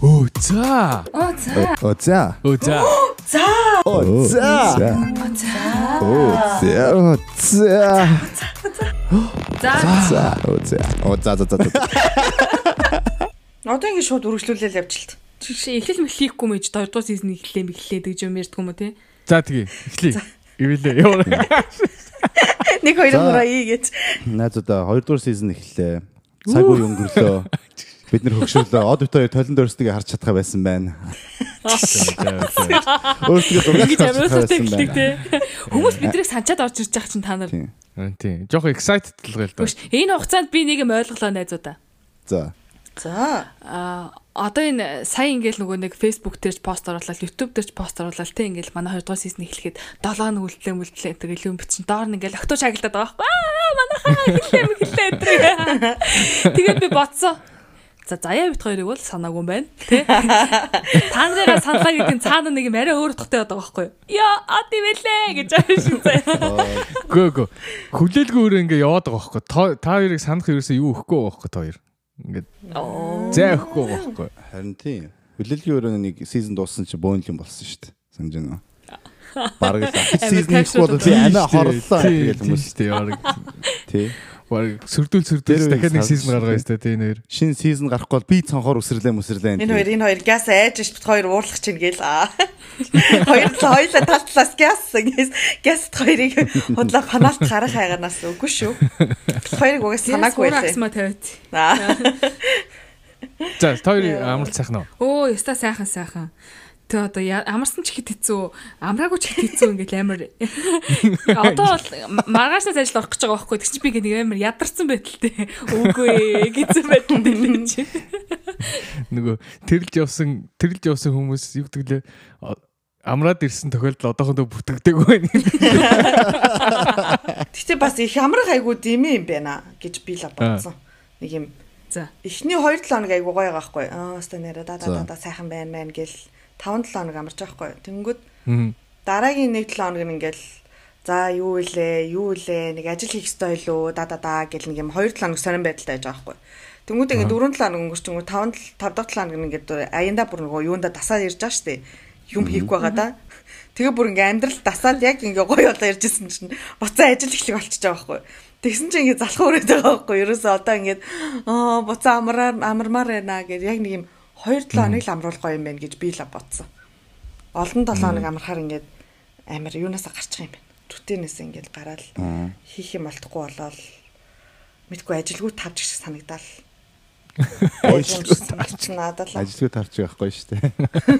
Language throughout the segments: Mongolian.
Оо за. Оо за. Оо за. Оо за. За. Оо за. За. Оо за. Оо за. За. За. Оо за. Оо за за за. Одоо ингэ шууд үргэлжлүүлэл явчихлаа. Чи эхлэл мэхлийхгүй мэж 2 дугаар сизон эхлэе мэхлээ гэж юм ярьдгүй юм уу те? За тэгээ. Эхлэе. Ивэлээ. Яваа. Нэг хоёр мураа ий гэж. Найзуудаа 2 дугаар сизон эхэллээ. Цаг үе өнгөрлөө. Бид нэр хөгшөөлөө. Од бит хоёр толон дөрсдгийг харж чадхаа байсан байна. Өөртөө байсан эхлэх байна. Хүмүүс бидрийг санчаад орж ирж байгаа чинь та нар. Тийм. Тийм. Жохо excited л гээл да. Биш энэ хугацаанд би нэг юм ойлголоо найзуудаа. За. За. А одоо энэ сая ингээл нөгөө нэг Facebook дээр ч пост оруулаад YouTube дээр ч пост оруулаад те ингээл манай 2 дугаар сизон эхлэхэд 7 нэг үлдлээ мүлдлээ гэдэг илүү бичин доор нь ингээл октоо шагналаад байгаа байхгүй аа манайхаа эхлэе мэглээ гэдэг. Тэгээд би бодсон. За заяа бит хоёрыг бол санаагүй юм байна. Тэ? Та нарыгаа саналаа гэдэг нь цаана нэг юм арай өөр утгатай байдаг байхгүй юу? Яа, ад ивэлээ гэж аа шиг заяа. Гөө гөө. Хүлээлгүй өөрөө ингээ яваад байгаа байхгүй. Та та хоёрыг санах ерөөсөө юу өгөхгүй байхгүй та хоёр. Ингээд зай өгөхгүй байхгүй. Харин тийм. Хүлээлгийн өрөөний нэг сизон дууссан чи бөөнл юм болсон шүү дээ. Санаж байна уу? Бараг л сизон их бол тийм амиа хорлоо гэж хүмүүс хүмүүс шүү дээ. Бараг тий. Бараг сүрдүүл сүрдүүл Тэр дахиад нэг сизон гаргаа ёстой тийм нэр. Шинэ сизон гарахгүй бол би цонхоор өсрлээ мүсрлээ. Энэ хоёр энэ хоёр газ айж ш бит хоёр уурлах чинь гээл аа. Хоёр хоёлаа тал талаас газ ингэж газ хоёрыг худлаа паналт гарах хайганаас үгүй шүү. Хоёрыг угаас санаагүй байлаа. Аксма тавиад. За та хоёрын амралт сайхан уу? Өө, яста сайхан сайхан. Тэ одоо я- амарсан ч ихэд хэцүү, амраагүй ч ихэд хэцүү ингээл амар. Одоо бол маргаашнаас ажил орох гэж байгаа байхгүй. Тэг чи би ингээ амар ядарсан байдалтай. Үгүй ээ, гэсэн байдалтай чи. Нөгөө тэрэлж явсан тэрэлж явсан хүмүүс юу гэдэг лээ амраад ирсэн тохиолдол одоохондоо бүтэгдэг байна. Гэтэ бас их амрах айгуу димээ юм байна гэж би л бодсон. Нэг юм За. эхний 2 7 хоног айгуу гоё байгаа хгүй. Аа өстө нэрэ да да да сайхан байна мэн гэл 5 7 хоног амарч байгаа хгүй. Тэнгүүд дараагийн 1 7 хоног нь ингээл за юу илээ юу илээ нэг ажил хийх ёстой илүү да да да гэл нэг юм 2 7 хоног сонирн байдалтай байж байгаа хгүй. Тэнгүүд ингээд 4 7 хоног өнгөрчөнгөө 5 5 дахь 7 хоног ингээд аяндаа бүр нөгөө юунда дасаад ирж байгаа штэ. Юм хийхгүй байгаа да. Тэгээ бүр ингээ амьдрал дасаад яг ингээ гоё болоо иржсэн чинь буцаа ажил эхлэх болчихж байгаа байхгүй. Тэгсэн чинь ингээ залах өрөөд байгаа байхгүй. Ерөөсөө одоо ингээ аа буцаа амраар амармаар байна гэж яг нэг юм 2 7 хоног л амруулах юм байна гэж би л бодсон. Олон 7 хоног амархаар ингээ амар юунаасаа гарчих юм байна. Рутинээс ингээ гараад хийх юм болтохгүй болоод мэдгүй ажилгүй тавж шиг санагдаал. Ажилгүй надад л Ажилгүй тарч байхгүй шүү дээ.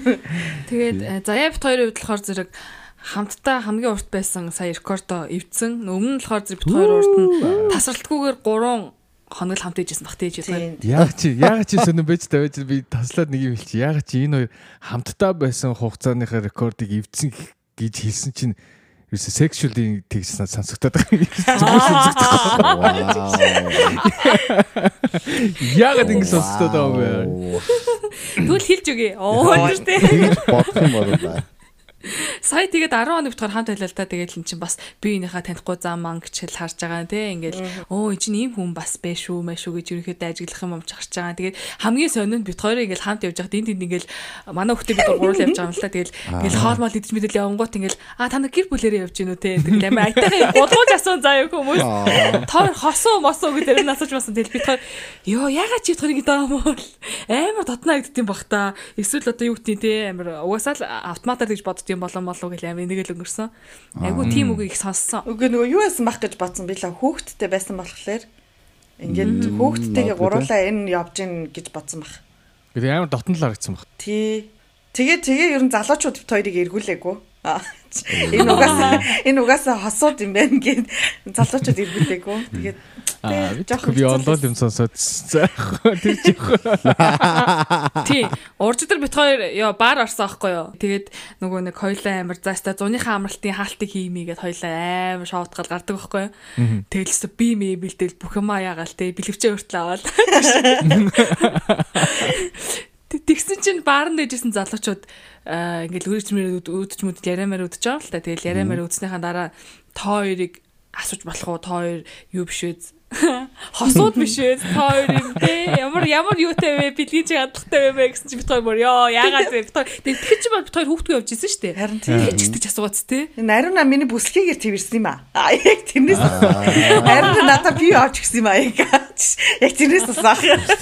Тэгээд э, заяа бит хоёрын хувьд болохоор зэрэг хамтдаа хамгийн урт байсан сая рекордо эвдсэн. Өмнө нь болохоор зэрэг бит хоёр урт нь тасралтгүйгээр 3 хоног л хамт ижсэн баг тийж байна. тийм. Яг чи яг чи сонирн байж тавьж би таслаад нэг юм хэлчих. Яг чи энэ хоёр хамтдаа байсан хугацааныхаа рекордыг эвдсэн гэж хэлсэн чинь ерөөсө sexually тэгж сонсогдоод байгаа. Яагаад ингэ сонсогдоод байгаа юм бэ? Тэгвэл хэлж өгье. Оо. Тэгж бодох юм бол да. Сая тэгээд 10 хоног битгаар хамт байлаа л та. Тэгээд эн чинь бас би энийхээ танихгүй зам манг ч хэл харж байгаа те ингээл өө энэ чинь ийм хүн бас бэ шүү мэ шүү гэж ерөнхийдөө ажиглах юм амч харж байгаа. Тэгээд хамгийн сонин бит хоёроо ингээл хамт явж байхад энд энд ингээл манай хүүхдээ бид гурвал явж байгаа юм л та. Тэгэл ингээл хоол мол идэж мэдэл явангуут ингээл а та нар гэр бүлэрээ явж гинүү те тэгэл амар айтайхан гулгууж асуун заа юу хүмүүс. Тоор хосоо мосоо гэдэг нь асууж басан тэгэл бит хоёр ёо ягаад чи бит хоёрыг даа юм бол? Амар дотноо гэдэг юм бах та. Эсвэл одоо юу гэдэг те амар угаасаа л автоматар гэж бодд юм болон болов гэл амар нэг л өнгөрсөн айгу тийм үгийг их сонссон Үгүй нөгөө юу яасан бах гэж бодсон би л хүүхдтэй байсан болохоор ингээд магадгүй гуруулаа энэ явж гин гэж бодсон бах. Тэгээ амар дотн л харагдсан баг. Тий. Тэгээ тэгээ ер нь залуучууд хоёрыг эргүүлээгүй. Энэ угаасаа энэ угаасаа хосууд юм байна гэд залуучууд эргүүлээгүй. Тэгээд Аа би жоохон би байсан. юм сонсоод заахгүй тэр чих. тий уржидэр бит хоёр ёо бар орсон аахгүй юу тэгээд нөгөө нэг хоёлаа амар зааста зуныхаа амралтын хаалтыг хиймээ гэд хоёлаа амар шоутгал гардаг байхгүй юу тэгэлс би мэ бэлдээл бүх юм аягаал те бэлэвчээ хүртэл аваад Тэгсэн чинь баарн дэжсэн залуучууд ингээл үрэж мөрөд үүдч мүд яриамаар үдэж байгаа л та. Тэгэл яриамаар үдснийхаа дараа тоо хоёрыг асууж болох уу? Тоо хоёр юу биш вэ? Хосууд биш ээ. Та хоёр юм те. Ямар ямар юутай вэ? Бэлгийн чи хандлагатай вэ мэ гэсэн чи бит хоёр мөр ёо яагаад вэ? Бит хоёр тэгэхэд чи бит хоёр хүүхдгүй явж исэн шүү дээ. Харин тийм. Тэгж асуугац те. Нариуна миний бүслэгээр твэрсэн юм аа. А яг тэрнээс Нариуна надад би авч гисэн юм аа яг. Яг тэрнээс.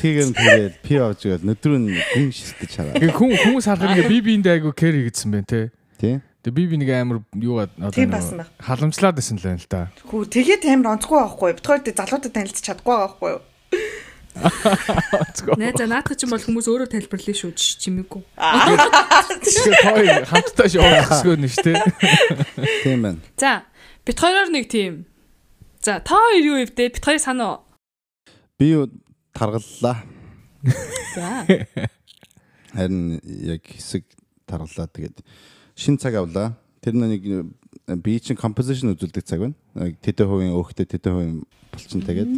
Тэгээр нь тэгээд пи авч ивэл өдрөө гүн шилтэж хараа. Хүн хүмүүс харахад ингээ би биэндээ айгу кэр хийгдсэн байна те. Тий? Тэгээ би би нэг амар юу одоо халамжлаад байсан л байна л да. Хүү тэгээд амар онцгүй байхгүй. Битгаар тэ залуудад танилцах чадахгүй байхгүй юу? Нэ за наадах чинь бол хүмүүс өөрөө тайлбарлая шүү чимээгүй. Тэгээ той хамтдаа шоугсгөө нэш те. Тийм байна. За бит хоёроор нэг тийм. За та хоёр юу ивдээ? Бит хоёр санаа. Би таргаллаа. За. Харин яг хэсэг таргаллаа тэгээд шин цаг авлаа. Тэр нэг би чинь композишн үзүүлдэг цаг байна. Нэг тэдэн хувийн өөхтэй тэдэн хувийн булчин тэгээд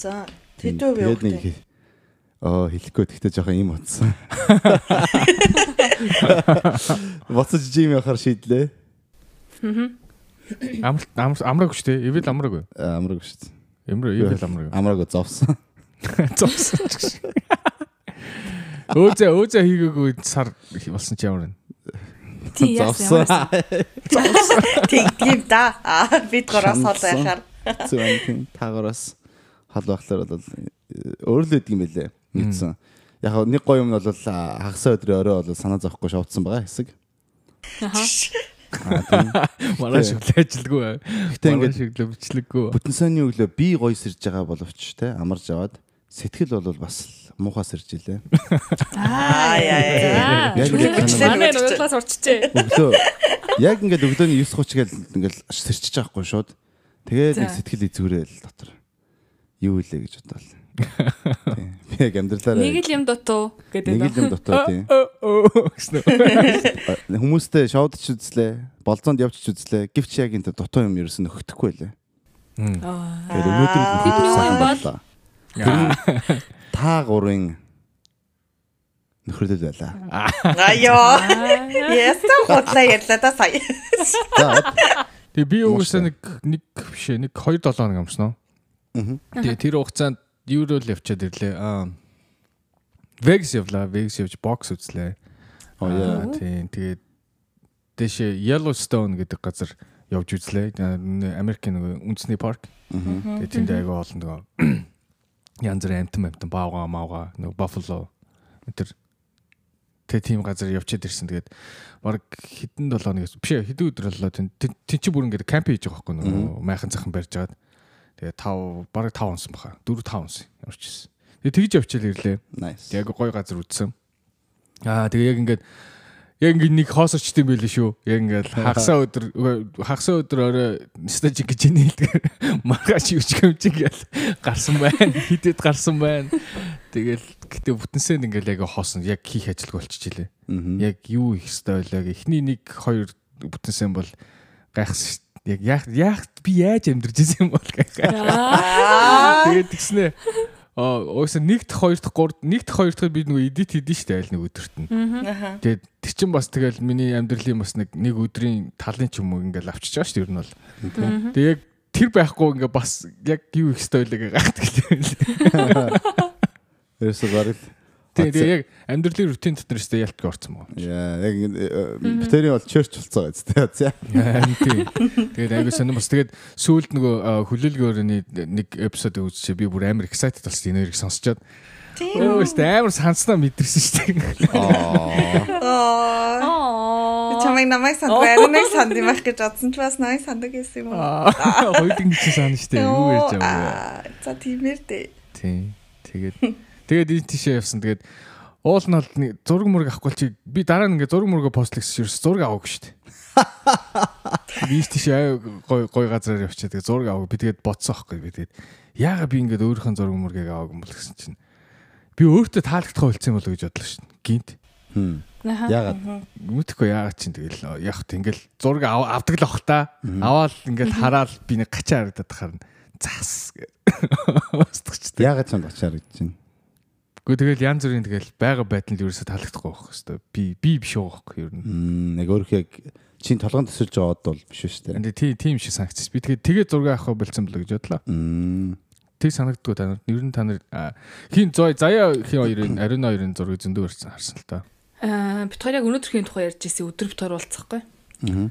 За вэ тэгээд нэг Аа хэлэхгүй тэгтээ жоохон юм утсан. Боцож жим яхаар шийдлээ. Амар амраг шүү дээ. Ивэл амраг. Амраг шүү дээ. Ямар ивэл амраг. Амраг зовсон. Зовсон. Өөзөө өөзөө хийгээгүй сар болсон ч ямар вэ? Тий яасан. Тэгдэм да. Бид гороос хол байхаар. Зөвхөн таагаараас хол байхлаар бол өөрлөд юм байлээ. Нийцсэн. Яг нэг гоё юм нь бол хагасаа өдрийн орой бол санаа зовхгүй шовдсон байгаа хэсэг. Манай шиг л ажилгүй. Гэтэ ингээд шиг л бичлэггүй. бүтэн сайнны өглөө би гоё сэрж байгаа боловч те амарж аваад сэтгэл бол бас муухай сэрж илээ. Аа яа, яа. Яг ингээд нуудлаас урчжээ. өглөө яг ингээд өглөөний 9:30 гээл ингээд сэрчиж байгаа хгүй шууд. Тэгээд нэг сэтгэл эзүүрээл дотор. Юу илээ гэж бодлоо. Тийм. Би яг амьдралаараа Нэг л юм дутуу гэдэг. нэг л юм дотоо тийм. Хүмүүстэй шоудч үзлээ, болзоонд явчих үзлээ. Гэвч яг энэ дутуу юм ерөөс нь өгөхгүй байлаа. Тэгээд өнөөдөр л Тэд юу юм бол? боллоо. Та гурын нөхрөдөд байлаа. Аяа. Яста хотлаа ярьлаа да сая. Тэгээ би угсаа нэг нэг биш нэг 2 7 хоног амснаа. Мгм. Тэгээ тэр хугацаанд Euro л явчаад ирлээ. Аа. Vegas явлаа, Vegas явж бокс үзлээ. оо яа. Тийм. Тэгээд дэшээ Yellowstone гэдэг газар явж үзлээ. Америкийн нэг үндэсний парк. Тэгээд тэнд айгаа олон нөгөө янз бүрийн амтан амтан баага маага нөгөө Buffalo тэр тэг тийм газар явчаад ирсэн. Тэгээд баг хэдэн 7 хоног биш хэдэн өдөр боллоо тэн чи бүр ингээд камп хийж байгаа байхгүй нөгөө майхан захын барьж агаад. Тэгээд 5 баг 5 онсон баха. 4 5 онсон ямарч ирсэн. Тэгээд тэгж явчихал ирлээ. Яг гой газар үзсэн. Аа тэгээ яг ингээд яг ингээд нэг хоосорчд юм байл шүү. Яг ингээд хагасаа өдөр хагасаа өдөр орой стажик гэж нийлдэг. Маргааш юуч хэмжиг ял гарсан байна. Хидэд гарсан байна. Тэгэл гэтээ бүтэнсэнд ингээд яг хоосон яг хийх ажилгүй болчихжээ. Яг юу их хэвээр байлаа. Эхний нэг хоёр бүтэнсэн бол гайхсан шүү. Яг яах яах би яаж амьдарч ирсэн юм бол гайхаа. Аа. Тэгээд тэгснэ. Аа уусаа нэгт хоёрт гуравт нэгт хоёрт би нөгөө эдит хийдэн штэ айл нэг өдөрт нь. Тэгээд тэр чин бас тэгэл миний амьдралын бас нэг нэг өдрийн талын ч юм уу ингээл авчиж байгаа штэ ер нь бол. Тэгээд яг тэр байхгүй ингээ бас яг юу их стойлог гайхдаг л. Ерөөсөө барил. Тэгээд тэгээ яг амьдралын рутин дотор штэ ялтг орсон мó. Яа, яг битэрийн бол church болцоо гэж тийм. Тийм. Тэгээд айгуу сонирм бас тэгээд сүүлд нөгөө аа, хүлээлгөөрний нэг эпизод үзчихээ би бүр амар excited болсон энэ хоёрыг сонсчоод. Тийм. Өө штэ амар санснаа мэдэрсэн штэ. Аа. Аа. Чамайг намайг санд байрныг санд юм ах гэж бодсон ч бас намайг сандаг гэсэн юм уу? Аа хоёулын чи санаа штэ юу ярьж байгаа вэ? Аа, За тиймэр дээ. Тийм. Тэгээд тэгээд энэ тийшээ явсан. Тэгээд уул нь бол зураг мураг авахгүй чи би дараа нь ингээ зураг мурага постлэгс ерөөс зураг авах штэ. Би тийшээ гой гой газараар явчихаа тэгээд зураг авах би тэгээд бодсон аахгүй би тэгээд яага би ингээ өөрийнхөө зураг мургийг авах юм бол гэсэн чинь би өөртөө таалагдах болцсон болоо гэж бодлоо штэ. Гинт. Яагаад? Мэдхгүй яагаад чинь тэгэл яг хт ингээл зураг ав- авдаг л бах та. Аваад ингээл хараад би нэг гачаа харагдаад харна. Зас гэж. Яагаад ч юм очаар гэж чинь. Гэхдээ тэгэл янз бүрийн тэгэл байга байдал ерөөсө таалагдахгүй байх хэвээр. Би би биш байгаа байхгүй ер нь. Нэг өөрөх яг чинь толгонд төсөлж байгаа од бол биш шүү дээ. Энд тийм тийм шиг санагцс. Би тэгээд тэгээ зураг авах болцсон болоо гэж бодлоо. Тэг санагддгүй та нар. Ер нь та нар хин зой заяа хин хоёрын ариун хоёрын зургийг зөндөө барьсан харсан л та. Аа бид хоёр яг өнөөдрхийн тухай ярьж ирсэн өдөр бид хоёр уулзахгүй. Аа.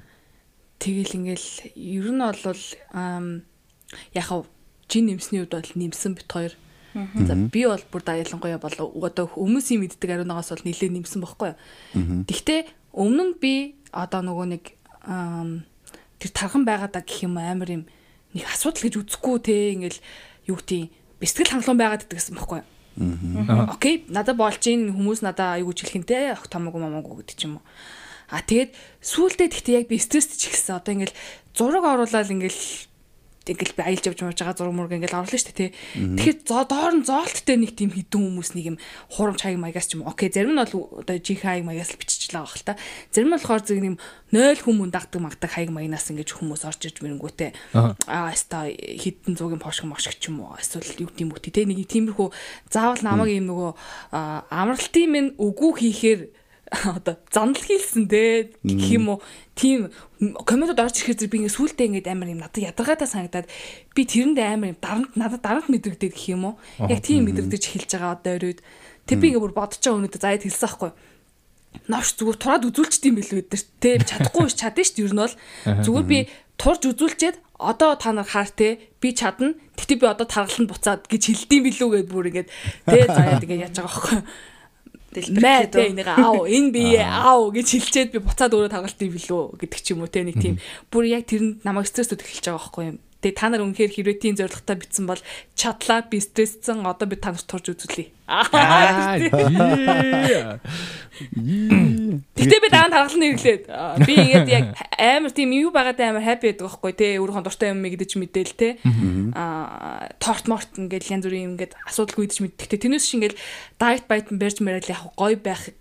Тэгэл ингээл ер нь бол яг хав жин нэмсний үед бол нэмсэн бит хоёр. За би бол бүр даяалангуяа бол одоо хүмүүсийн мэддэг ариунагаас бол нилээ нэмсэн бохгүй. Тэгтээ өмнө нь би одоо нөгөө нэг тэр тархан байгаадаа гэх юм амар юм нэг асуудал гэж үзэхгүй те ингээл юу гэдэг бэлтгэл хангалуун байгаад гэдэг гэсэн бохгүй. Окей, надад болж ийн хүмүүс надад аягүй жилхэнтэй ах томоогүй мамаагүй гэдэг ч юм уу. А тэгээд сүултээ тэгтээ яг би стресст ч ихсэн. Одоо ингээл зураг оруулаад ингээл ингээл би аялж явж мууж байгаа зураг мураг ингээл орлоо шүү дээ тий. Тэгэхээр доор нь зоолттой нэг тийм хідэн хүмүүс нэг юм хурамч хаяг маягаас ч юм. Окей, зарим нь бол одоо жих хаяг маягаас л биччихлээ байгаа хэл та. Зарим нь болохоор зөв юм 0 хүмүүн дагдаг магдаг хаяг маягнаас ингэж хүмүүс орж иж мэрэнгүүтэй. Аа хаста хідэн зуугийн пошг мошг ч юм уу. Эсвэл юу тийм үгтэй тий. Нэг тиймэрхүү заавал намайг юм нөгөө амралтын минь үгүй хийхээр одоо зандал хийлсэн те гэх юм уу? Тийм комментод орж ирэхэд би ингээ сүултээ ингээ амар юм надад ядаргаатай санагдаад би тэрэнд амар юм дарамт надад дарамт мэдрэгдээд гэх юм уу? Яг тийм мэдрэгдэж эхэлж байгаа одоо өрөөд. Тэг би ингээ бүр бодож байгаа өнөдөө заяад хэлсэн аахгүй. Новш зүгээр тураад үзүүлчихдээ юм билүү өдөр те чадахгүй биш чадна дээ ер нь бол. Зүгээр би турж үзүүлчихэд одоо та нар хаар те би чадна. Тэгтээ би одоо таргаланд буцаад гэж хэлдэм билүү гэд бүр ингээд те заяад ингээ яаж байгаа аахгүй мэ тэ энийг аав энэ би аав гэж хэлчихэд би буцаад өөрөө тоглолт юм билүү гэдэг ч юм уу те нэг тийм. Бүр яг тэрэнд намайг стрессүүд эхэлж байгаа байхгүй юм Тэгээ та нар үнэхээр хэрвээ тийм зорилготой битсэн бол чадлаа би стрессцэн одоо би танаас турж үзүүлье. Гэтэ би нь тархал нэрлээд би ингээд яг амар тийм юу байгаад амар хаппи байдаг байхгүй те өөрийнхөө дуртай юм гэдэг ч мэдээл те аа торт морт ингээд янз бүрийн ингээд асуудалгүй гэж мэддэг. Те тэрнээс шиг ингээд дайет байт барьж мэрэл яг гоё байх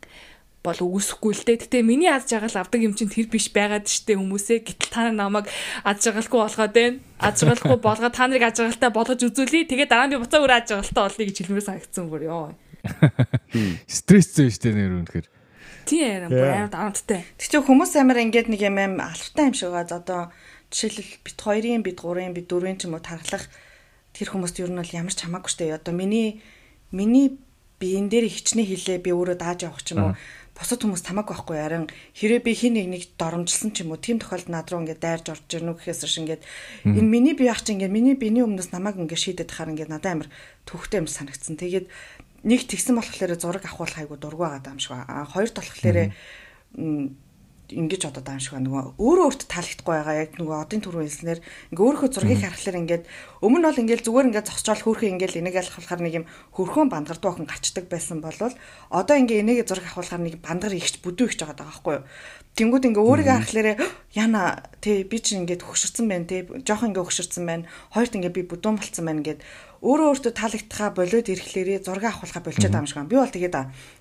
бол үгүйсэхгүй л дээ. Гэтэ миний аз жаргал авдаг юм чинь тэр биш байгаад штэ хүмүүсээ. Гэтэл та намайг аз жаргалгүй болгоод байна. Аз жаргалгүй болгоод та нарыг аз жаргалтай болгож үзүүлье. Тэгээ дараа нь би буцаа өөр аз жаргалтай болъё гэж хэлмээр санагдсан бүр ёо. Стресс зөө штэ нэр үнэхээр. Тийм амар дарамттай. Тэг чи хүмүүс амар ингээд нэг юм аим алфтай юм шиг байгаа. Одоо жишээлбэл бит 2-ын, бит 3-ын, бит 4-ын ч юм уу тархлах тэр хүмүүст ер нь бол ямар ч хамаагүй штэ. Одоо миний миний биен дээр хичнээн хилээ би өөрөө дааж явах ч юм уу бусад хүмүүс тамаагүй байхгүй харин хэрэг би хин нэг нэг доромжилсан ч юм уу тийм тохиолдолд над руу ингээд дайрж орж ирнэ гэхээс ш ингээд энэ миний бие ах чи ингээд миний биений өмнөөс намайг ингээд шийдэт хахаар ингээд надад амар төвхтэй юм санагдсан. Тэгээд нэг тэгсэн болохоор зураг авахулах айгу дургу байгаа юм шиг ба. Хоёр толхлоорэ ингэж одоо даам шиг нөгөө өөрөө өөртөө таалагдахгүй байгаа. Яг нөгөө одын түрүү хэлснээр ингээ өөрийнхөө зургийг харахаар ингээд өмнө нь бол ингээл зүгээр ингээд зогсчоол хөөрхөн ингээл энийг алхахлахаар нэг юм хөрхөн бандгар дуухан гачдаг байсан болвол одоо ингээ энийг зураг авахлахаар нэг бандгар ихч бүдүү ихч байгаа байхгүй юу? Тэнгүүд ингээ өөрийгөө харахлаарэ яна тий би чинь ингээд хөшөрцөн байна тий жоох ингээ хөшөрцөн байна хоёрт ингээ би бүдүүн болцсон байна гэд өөрөө өөртөө таалагдхаа болоод ирэхлээрээ зураг авахлахаа болчиход байгаа юм шиг байна. Би бол тэгээд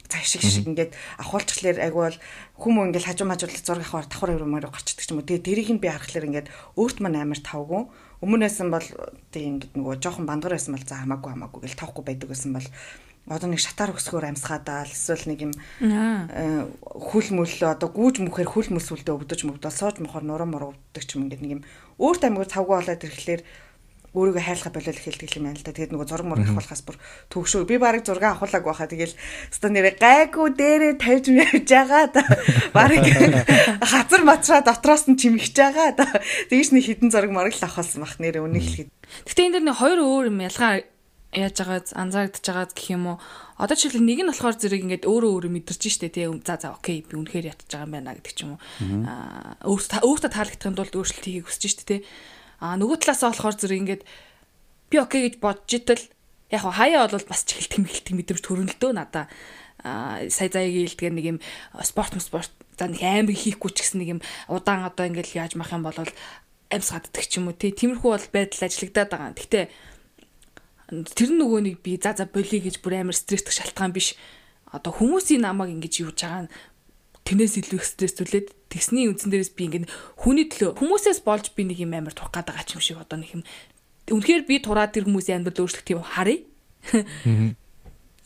цаашиг шиг ингээд авахулчихлаар айгүй бол хүмүүс ингээд хажуу мажуулах зураг авахаар давхар өрөмөр гарчдаг юм уу. Тэгээд тэрийг нь би харахлаар ингээд өөрт мань амар тавгүй. Өмнөөс нь бол тийм ингээд нөгөө жоохон бандгар байсан бол за хамаагүй хамаагүй гэл тавхгүй байдаг байсан бол одоо нэг шатаар өсгөөр амьсгаадаа эсвэл нэг юм хүл мүл одоо гүүж мөхөр хүл мүсвэлдээ өвдөж мөвдөл сууж мохор нуруу муруу өвдөг ч юм ингээд нэг юм өөрт амигаар цавгүй болоод ирэхлээр өөрийгөө хайрлах болол эхэлдэг юм байна л да. Тэгээд нөгөө зураг мураг авахлахаас бүр төгшөө. Би барыг зураг авахлааг байхаа тэгэл өстө нэрэ гайгүй дээрээ тавьж явж байгаа да. Барыг хазар матраа дотроос нь чимэгч байгаа да. Тэгэж нэг хідэн зураг мораг л авахсан бах нэрэ үнийг хэлэхэд. Гэтэ энэ дэр нэг хоёр өөр юм ялгаа яаж байгаа анзаарагдаж байгаа гэх юм уу. Одоо жишээл нэг нь болохоор зэрэг ингээд өөрөө өөрөө мэдэрч штэ тий. За за окей би үнэхээр ятж байгаа юм байна гэдэг ч юм уу. Аа өөртөө өөртөө таалагдахын тулд өөрчлөлт хийхийг хүсэж штэ тий А нөгөө талаасаа болохоор зэрэг ингээд би окей гэж бодж итэл яг хаяа бол бас чихэлт хэмгэлт мэдрэмж төрөлдөө надаа сая заягийн хэлдгээр нэг юм спорт спорт за нэг амар хийхгүй ч гэсэн нэг юм удаан одоо ингээл яаж мах юм бол амьс гаддаг ч юм уу тий тиймэрхүү бол байдал ажиллагдаад байгаа. Гэхдээ тэр нөгөө нэг би за за болиё гэж бүр амар стресстэх шалтгаан биш. Одоо хүмүүсийн намайг ингэж юуж байгаа нь тэрнээс илүү их стресстүүлээд тэгсний үндсэн дээрээс би ингээд хүний төлөө хүмүүсээс болж би нэг юм амар турах гээд байгаа ч юм шиг одоо нэг юм үнэхээр би тураад тэр хүмүүсийн амьдрал өөрчлөх тийм харъя.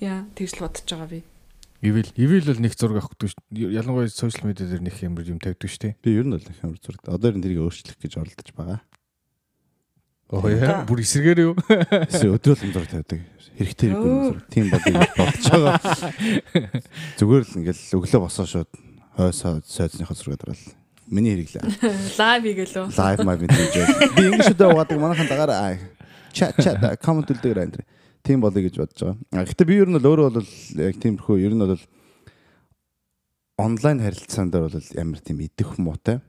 Яа, тэгж л бодож байгаа би. Ивэл ивэл бол нэг зураг авахгүй шүү. Ялангуяа сошиал медиа дээр нэг юм юм тавьдаг шүү дээ. Би ер нь бол нэг юм зураг. Одоо энэ тэрийг өөрчлөх гэж оролдож байгаа. Оо яа, бүр эсрэгээр юу? Эсвэл өдрөөл өндөр тавьдаг. Хэрэгтэй хэрэггүй юм. Тийм бодож бодож байгаа. Зүгээр л ингээл өглөө босоо шууд хойсоо сойцныхоо зураг дараал. Миний хэрэглээ. Лайв хийгээл үү? Live my video. Би ингэж өдөө угаадаг манайхан дагаар чат чат коммент үлдээгэр энэ. Тийм болъё гэж бодож байгаа. А, Гэхдээ би ер нь бол өөрөө бол яг тиймэрхүү ер нь бол онлайн харилцаан дээр бол ямар тийм идэх муутай.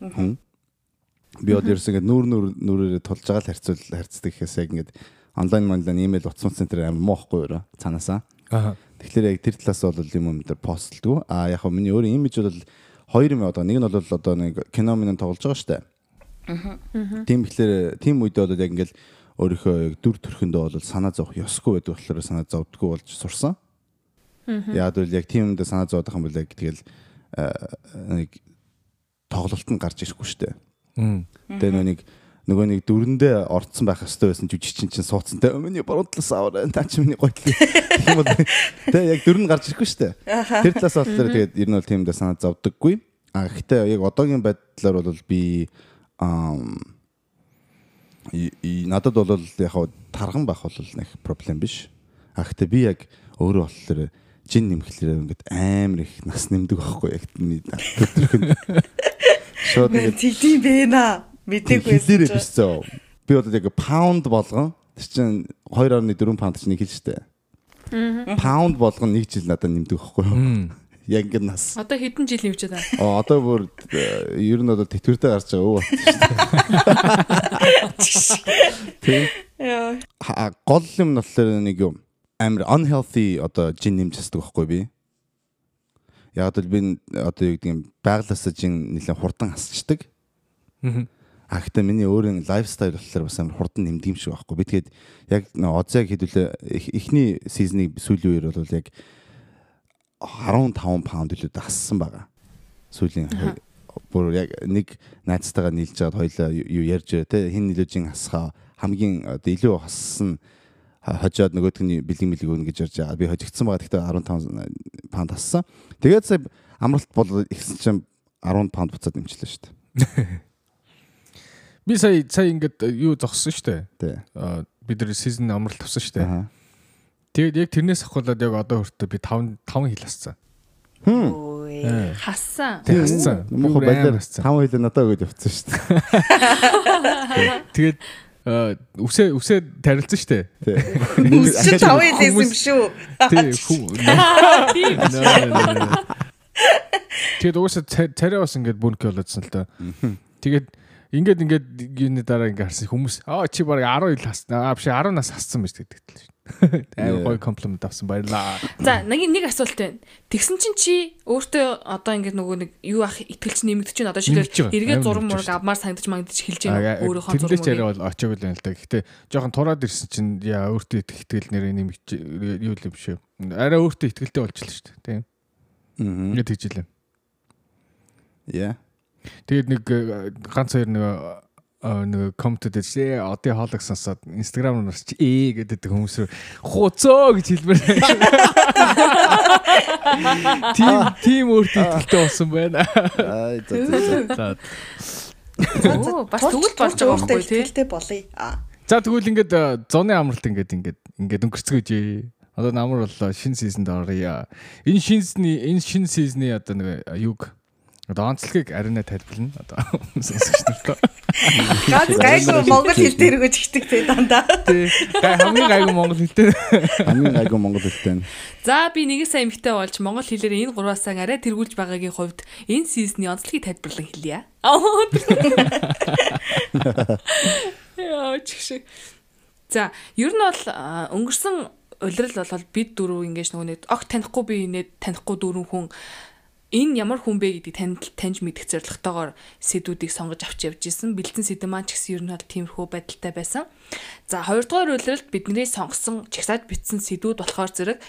Би бол ерөөс ингээд нүүр нүүр нүрээрээ тулж байгаа л харьцуул харьцдаг гэхээс яг ингээд онлайн онлайн имэйл утас центр амар муу хгүй юу цаанаасаа. Аа. Тэгэхээр яг тэр талаас бол юм юм дээр постлдгүй. А яг хөө миний өөрийн имиж бол хоёр юм одоо нэг нь бол одоо нэг кино минь тоглож байгаа штэ. Аа. Тийм ихлээр тийм үедээ бол яг ингээл өөрийнхөө яг дүр төрхөндөө бол санаа зовох ёсгүй байдаг болохоор санаа зовдггүй болж сурсан. Яг бол яг тийм юмдаа санаа зовдох юм бол яг тэгэл нэг тоглолт нь гарч ирэхгүй штэ. Тэгээ нэг нөгөө нэг дүрэндээ орцсон байх хэвээр байсан жүжигчин чинь суудсан. Те миний буруу талаас аваарай та чи миний гой гэх юм бол те яг дүр нь гарч ирэхгүй шүү дээ. Тэр талаас болохоор тэгээд ер нь бол тийм дэ санаа зовдөггүй а гэхдээ яг одоогийн байдлаар бол би и надад бол яг хаа тарган байх бол нэг проблем биш. А гэхдээ би яг өөрөө болохоор жин нэмэхлээр ингээд амар их нас нэмдэг байхгүй яг миний шууд тэгдэм бэ наа. Мэдээгүй хэлээрээ зөө. Би одоо яг паунд болгон тэр чинь 2.4 паунд чинь нэг хэл штэ. Паунд болгон нэг жил надад нэмдэг байхгүй юу? Яг ингэ нас. Одоо хэдэн жил хэмжээ та? Оо, Одоо бүр э, ер нь одоо тэтгэвртэй гарч байгаа өө. Тийм. Яа. Ха- Гол юм нь болохоор нэг юм амар unhealthy одоо жин нэмж хэсдэг байхгүй би. Яг л би одоо юу гэдэг юм байглаасаа жин нэлээд хурдан хасчдаг. Мгм. А гэхдээ миний өөрийн лайфстайл болохоор бас амар хурдан нэмдэг юм шиг байхгүй. Би тэгээд яг Озяг хэдүүлээ эхний сизны сүүлийн үеэр бол яг 15 паунд илүү дассан байгаа. Сүүлийн бүр яг нэг найзтайгаа нийлж байгаад хоёлаа юу ярьж те хин нөлөөжин хасхаа хамгийн одоо илүү хассан хожоод нөгөөдг нь бэлэг мэлэг өгнө гэж ярьж байгаа. Би хожигдсан байгаа. Гэхдээ 15 паунд хассан. Тэгээд сая амралт бол ихсэн чинь 10 паунд буцаад нэмчихлээ шүү дээ. Би сая сая ингээд э, юу зогссон штэ. Тий. Аа бид нар сизон амралт тавсан штэ. Аха. Тэгээд яг тэрнээс ахуулаад яг одоо хүртээ би 5 5 хил ассан. Хм. Ээ. Хассан. Тэг хассан. Мохо хассан. тав хилээ надад өгөөд явцсан шүү дээ. Тэгээд аа, үсээ үсээ тарилцсан штэ. Тий. Үс чи тав хэлсэн юм Хүмүүс- шүү. Тий. Тэгээд уусаа царай бас ингээд бүнк болоодсан л та. Тэгээд ингээд ингээд юуны дараа ингээд харсан хүмүүс аа чи баг 10 ил хасна. Аа биш 10 нас хассан байж гэдэг л шүү. Yeah. Амар гоё комплимент авсан баярлаа. За нэг нэг асуулт байна. Тэгсэн чинь чи өөртөө одоо ингээд нөгөө нэг юу ах итгэлч нэмэгдэж чинь одоо Нэмэгдэж байгаа. эргээ нэмэгдэж мураг авмаар сандаж мангадж хэлж байна өөрийнхөө Тэндээ ч арай зураг бол очоог л юм л да. Гэхдээ жоохон тураад ирсэн чинь яа өөртөө итгэл нэрээ нэмэгч юу л юм шүү. Арай өөртөө итгэлтэй болчихлоо шүү дээ. Тийм. Ингээд тэгжилээ. Яа. Тэгээд нэг э, ганц хоёр нэг э, нэг комментэд чи одын хоолыг сонсоод инстаграм руу чи ээ гэдэг хүмүүс рүү хуцоо гэж хэлмээр. Тим тим өөртөө итгэлтэй болсон байна. Аа за за, Оо бас тэгвэл болж байгаа юм байна тий. Тэгтээ болъё. За тэгвэл ингээд э, зуны амралт ингээд ингээд ингээд өнгөрцгөөж. Одоо намар боллоо шинэ сизонд оръё. Энэ шинэ сизны энэ шинэ сизны одоо нэг юг одоо онцлогийг арина тайлбарлана. Одоо сонсогч нарт. Ганц гайгүй монгол хэл дээр өгөж ихдэг те дандаа. Гай хамгийн гайгүй монгол хэлтэй. Хамгийн гайгүй монгол хэлтэй. За би нэгэн сайн эмхтэй болж монгол хэлээр энэ гурваасаа арай тэргүүлж байгаагийн хувьд энэ сизны онцлогийг тайлбарлан хэлье. Аа. Яа чигш. За ер нь бол өнгөрсөн улирал бол бид дөрөв ингэж нөгөө нэг огт танихгүй би инээд танихгүй дөрвөн хүн энэ ямар хүн бэ гэдгийг танд таньж мэдэх зорилготойгоор сэдвүүдийг сонгож авч явж исэн. Бэлдсэн сэдв маань ч гэсэн ер нь бол тиймэрхүү байдалтай байсан. За хоёрдугаар улиралд бидний сонгосон чагсааж бичсэн сэдвүүд болохоор зэрэг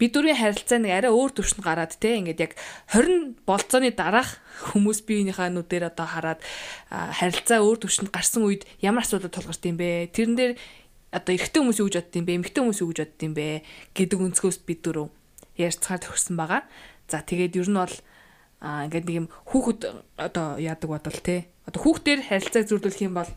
бид дөрвийн харилцаа нэг арай өөр төвшөнд гараад те ингээд яг 20 болцооны дараах хүмүүс биеийнхээ нүдээр одоо хараад харилцаа өөр төвшөнд гарсан үед ямар асуудал тулгарт юм бэ? Тэрэн дээр одоо эрэгтэй хүмүүс юу гэж бодд юм бэ? Эмэгтэй хүмүүс юу гэж бодд юм бэ? гэдэг өнцгөөс бид дөрөв ярьцгаар төгссөн байгаа. За тэгээд ер нь бол а ингээд нэг юм хүүхэд одоо яадаг бодвол те. Одоо хүүхдээр харилцааг зөрдүүлэх юм бол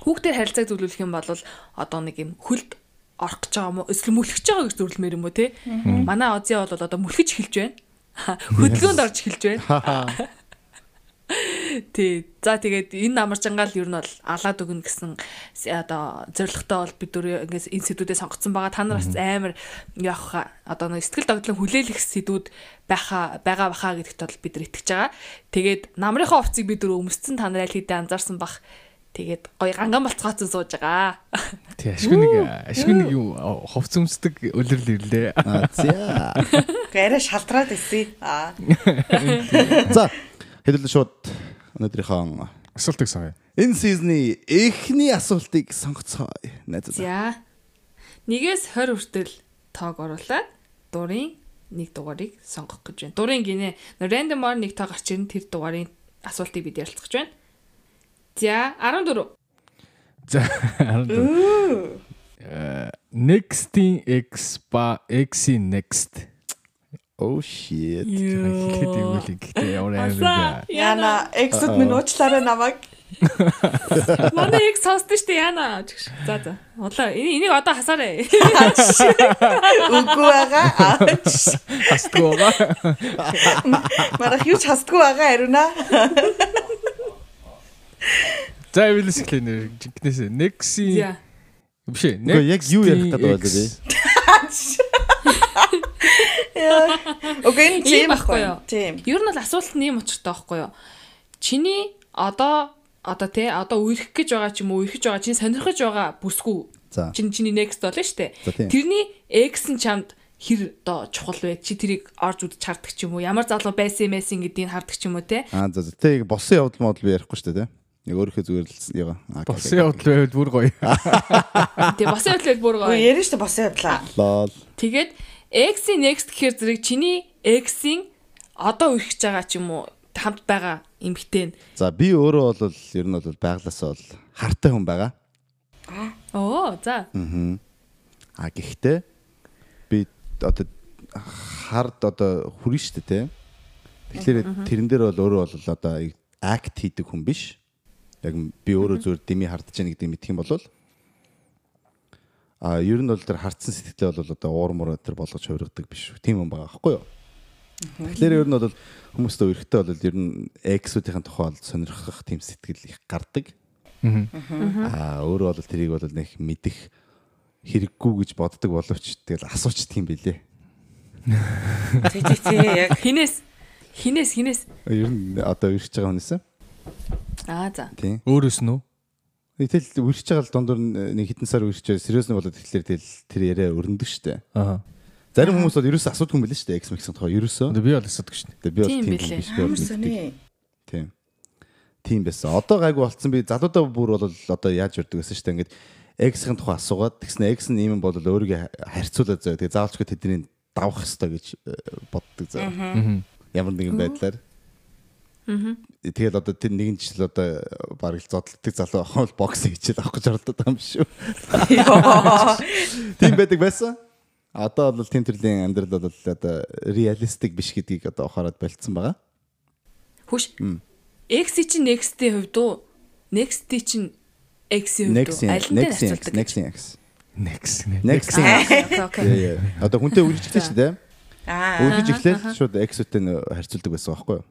Хүүхдээр харилцааг зөвлөх юм бол одоо нэг юм хөлд орох гэж байгаа юм уу? Эсвэл мүлхэж байгаа гэж зөвлөмөр юм уу те? Манай Ози бол одоо мүлхэж эхэлж байна. Хөдөлгөөнд орж эхэлж байна. Тий. За тэгээд энэ намарчангаал ер нь бол алаад өгнө гэсэн одоо зорилготой бол бид дөр ингээс энэ сэдвүүдээ сонгоцсон байгаа. Та нар бас амар явах одоо нэг сэтгэл догтлон хүлээлгэх сэдвүүд байха байгаа баха гэдэгт бол бид нар итгэж байгаа. Тэгээд намрынхаа хувцсыг бид дөр өмсцэн та нар аль хэдийн анзаарсан бах. Тэгээд гоё ганган болцгооцсон сууж байгаа. Тий ашгүй нэг ашгүй нэг юу хувц өмсдөг үлрэл ирлээ. За. Арай шалтраад ирсэн. Аа. За хэдүүлээ шууд өнөөдрийнхөө Асуултыг сонгоё. энэ сизны эхний асуултыг сонгоцгоо. Найзаа. За. Нэгээс 20 хүртэл тоог оруулаад дурын нэг дугаарыг сонгох гэж байна. Дурын гинэ рандомор нэг тоо гарч ирэн тэр дугаарын асуултыг бид ярилцах гэж байна. За 14. За 14. Э, Next-ийн X ба X-ийн next. Oh shit. Тэгэхэд юм л гэхдээ ямар амар? Яна эксэд минь уучлаарай намайг. Манай их сонсдоо штэ гэж. За за. Улаа энийг одоо хасаарай. Үгүй байгаа. Хасдгүй байгаа. Марах юу ч хасдгүй байгаа ариуна. За нэр жинкнээс Next-ийн За. биш. Үгүй яг юу ярих гэдэг. X. Окей, энэ тийм Ийм байхгүй юу? Тийм. Ер нь бол асуулт нь ийм учиртай байхгүй юу? Чиний одоо одоо тий одоо үерхэх гэж байгаа ч юм уу үерхэж байгаа чинь сонирхож байгаа бүсгүй. За. Чин чиний next болно штэ. За, тийм. Тэрний X нь чамд хэр одоо чухал вэ? Чи тэрийг орж үзэж хардаг ч юм уу? Ямар залуу байсан юм эсин гэдгийг хардаг ч юм уу те? Аа за за. Тэг босон явдал модал би ярихгүй шүү дээ. Яг өөрийнхөө зүгээр л яга. Аа, Босын явдал байвал бүр гоё. Тэг босон хөдлөл бүр Үгүй гоё. ярина шүү дээ босон явдлаа. Лол. Тэгээд X-ийн next гэхээр зэрэг чиний X-ийн одоо үерхэж байгаа ч юм уу хамт байгаа эмгтэн. За би өөрөө бол ер нь бол байглаасаа бол хартай хүн байгаа. Оо за. А гэхдээ би одоо хард одоо хүрэн штэ те. Тэгэхээр тэрэн дээр бол өөрөө бол одоо акт хийдэг хүн биш. Яг би өөрөө зөвөр дими хардж яах гэдэг мэдх юм бол а ер нь бол тэр хардсан сэтгэлээ бол одоо уур муур тэр болгож хувиргадаг биш. Тийм юм байгаа байхгүй юу? Тэгэхээр ер нь бол хүмүүстээ өрхтөө бол ер нь эксүүдийн тухай бол сонирхох тийм сэтгэл их гардаг. Аа өөрөө бол тэрийг бол нэг мэдэх хэрэггүй гэж боддог боловч тэгэл асуучдаг юм билэ. Тий, тий, тий. Яг Хинээс хинээс хинээс. Ер нь одоо өрхөж байгаа хүнээс Аа за. тийм. Өөрөөс нь үү? Тэгэл өрхөж байгаа л дундуур нэг хитэн сар өрхөж сериус нь болоод тэгэхээр тэгэл тэр яриа өрнөдөг штэ. Аа. Зарим хүмүүс бол ерөөсөө асуудаг юм билэ штэ. X Max-ын тухай ерөөсөө. Би бол асуудаг шин. Тэгээ би бол Тийм тийм билээ. биш би. Тийм. Тийм байсан. Одоо гайгүй болцсон би залуудаа бүр бол одоо яаж өрдөг гэсэн штэ. Ингээд X-ийн тухай асуугаад тэгснэ X нь юм бол өөрийгөө харьцуулаад зөө. Тэгээ заавалчгүй тэдний давах хэвээр гэж э, боддог зөө. Ямар нэгэн байдлаар. Тэгэл одоо тэр нэгэн жил одоо бараг л зодтолдог залуу ахын бол бокс хийчихэл авах гэж оролдоод байгаа юм шүү. Тийм байдаг байсан. Одоо бол тийм төрлийн амьдрал бол одоо реалистик биш гэдгийг одоо ухаарад болцсон байгаа. Хүш. X чинь next-ийн хувьд уу? Next чинь X-ийн хувьд уу? Аль нь дээр харьцуулдаг? next next Next. next. Одоо хүнтэй үргэлжлэв шүү дээ. Аа. Үргэлж эхлээл шууд X-үтэй харьцуулдаг байсан байхгүй юу?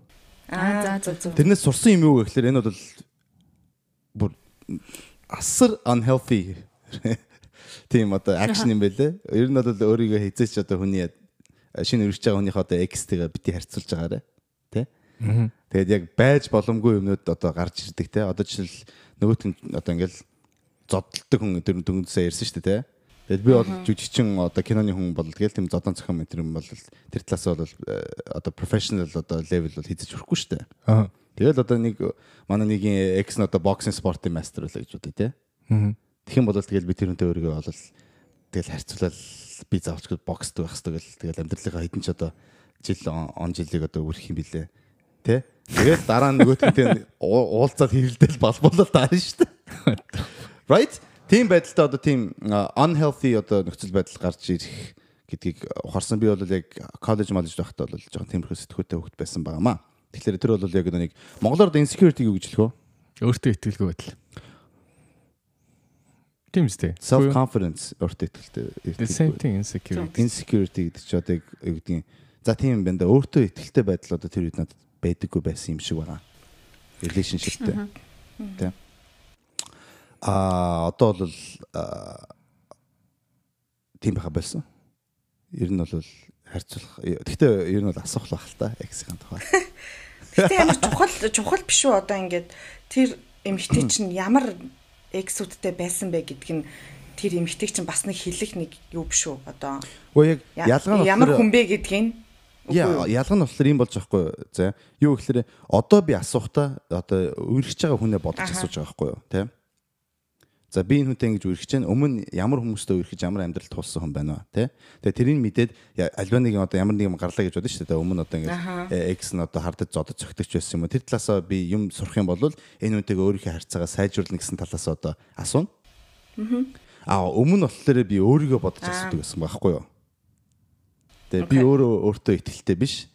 Аа за за. Тэрнээс сурсан юм юу гэхээр энэ бол бүр асар unhealthy тийм одоо акшн юм байлээ. Ер нь бол өөрийгөө хизээч одоо хүний шинэ өргөж байгаа хүнийхээ одоо X-тэйгээ бити харьцуулж байгаарэ. Тэ? Тэгээд яг байж боломгүй юмнууд одоо гарч ирдэг те. Одоо жишээл нөгөөт нь одоо ингээл зодтолдог хүн тэр дүнсээ ярьсан шүү дээ те. Тэгээд би бол жүжигчин одоо киноны хүн бол тэгэл тийм зодон цохон мэтэр юм бол тэр талаас бол э, одоо professional одоо level бол хийж өрөхгүй шүү дээ. Аа. Тэгэл одоо нэг манай нэгin X нь одоо боксинг спортын мастер байлаа гэж бодъё те. Тэгэх юм бол тэгэл би тэрнтэй өөрийгөө бол тэгэл харьцуулаад би заавч боксд байх хэрэгтэй гэл тэгэл амьдралынхаа хэдэн ч одоо жил он жилиг одоо үрэх юм билээ. Тэ? Тэгээд дараа нь нөгөөтгөнтэй уулзаад хэрэлдэл балбуулаад таарна шүү дээ. Right? Тийм байдалтай одоо тийм unhealthy одоо нөхцөл байдал гарч ирэх гэдгийг ухаарсан би бол яг коллеж малж байхдаа бол жоохон тиймэрхүү сэтгүүтэй хөвгт байсан байгаамаа. Тэгэхээр тэр бол яг нэг монголоор insecurity юу гэж хэлэх вэ? Өөртөө итгэлгүй байдал. Тийм үстэй. Self confidence өөртөө итгэлтэй. The same thing insecurity. Insecurity гэдэг чи одоо яг юу гэдгийг за тийм юм байна да. Өөртөө итгэлтэй байдал одоо тэр үед надад байдаггүй байсан юм шиг байгаа. Relationshipтэй. Тийм. Аа одоо бол тийм байха болсон. Ер нь бол харьцуулах. Гэхдээ ер нь бол асуух байх л та X-ийн тухай. Гэтэ амар чухал чухал биш үү одоо ингээд тэр эмэгтэй чинь ямар эксүүдтэй байсан бэ гэдг нь тэр эмэгтэйг чинь бас нэг хэлэх нэг юу биш үү одоо. Уу яг ялгаа ямар хүн бэ гэдгийг Яа, ялгаа нь болохоор юм болж байгаа хгүй. За, юу гэхээр одоо би асуухтаа одоо үргэлж байгаа хүнээ бодож асууж байгаа хгүй юу, тийм? За би энэ хүнтэй ингэж үргэлж чинь өмнө ямар хүмүүстэй үргэлж ямар амьдрал туулсан хүн байна вэ, тий? Тэгээ тэрийг мэдээд альва нэг одоо ямар нэг юм гарлаа гэж бодсон шүү дээ. Өмнө одоо ингэж X нь одоо хардаж зодож цогтөгч байсан юм уу? Тэр талаасаа би юм сурах юм бол энэ хүнтэйгээ өөрийнхөө харьцаагаа сайжруулна гэсэн талаас одоо асууна. Аа өмнө болохоор би өөрийгөө бодож асуудаг гэсэн байхгүй юу? Тэгээ би өөрөө өөртөө ихтэй биш.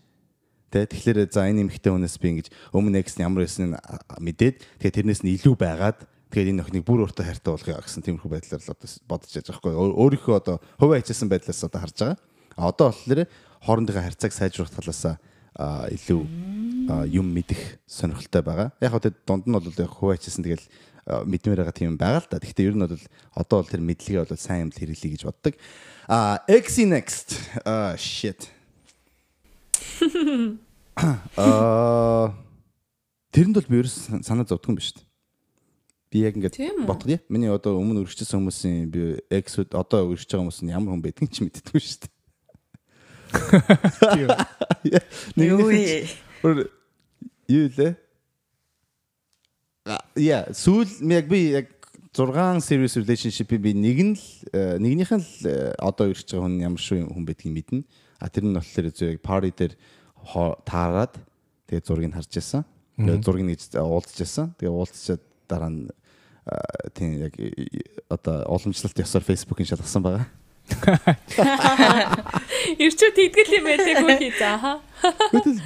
Тэ тэгэхээр за энэ эмэгтэй хүнээс би ингэж өмнө X нь ямар байсан мэдээд тэгээ тэрнээс нь илүү байгаад тэгээд энэ охиныг бүр өөртөө хайртай болгоё гэсэн тиймэрхүү байдлаар л одоо бодож яж байгаа байхгүй өөрийнхөө одоо хувиа хичээсэн байдлаас одоо харж байгаа. А одоо болохоор хоорондынхоо харьцааг сайжруулах талаас илүү юм мэдэх сонирхолтой байгаа. Яг хөө дунд нь бол яг хувиа хичээсэн тэгэл мэдмээр байгаа тийм байгаа л да. Гэхдээ ер нь бол одоо бол тэр мэдлэгээ бол сайн юм хэрэглэе гэж боддог. А X next. А shit. Аа тэрэнд бол би ерөөс санаа зовдгоо юм биш үү? Би яг ингээд бодгоё. Миний одоо өмнө өргөжсөн хүмүүсийн би эксүүд одоо өргөж байгаа хүмүүс нь ямар хүн байдгийг ч мэддэггүй шүү дээ. Нэг нэг юу лээ? Я сүүл яг би яг 6 serious relationship би нэг нь л э, нэгнийх нь л э, одоо өргөж байгаа хүн ямар шүү хүн байдгийг мэднэ. А тэр нь болохоор зөв яг party дээр таарад тэгээ зургийг харж байсан. Тэгээ зургийг нэг уулзж байсан. Тэгээ уулзчаад дараа нь тийм яг одоо уламжлалт ёсоор фейсбુકийн шалгасан байгаа. Ирчүү тэгдгэл юм байдаг үү хий за хаа. Гэтэл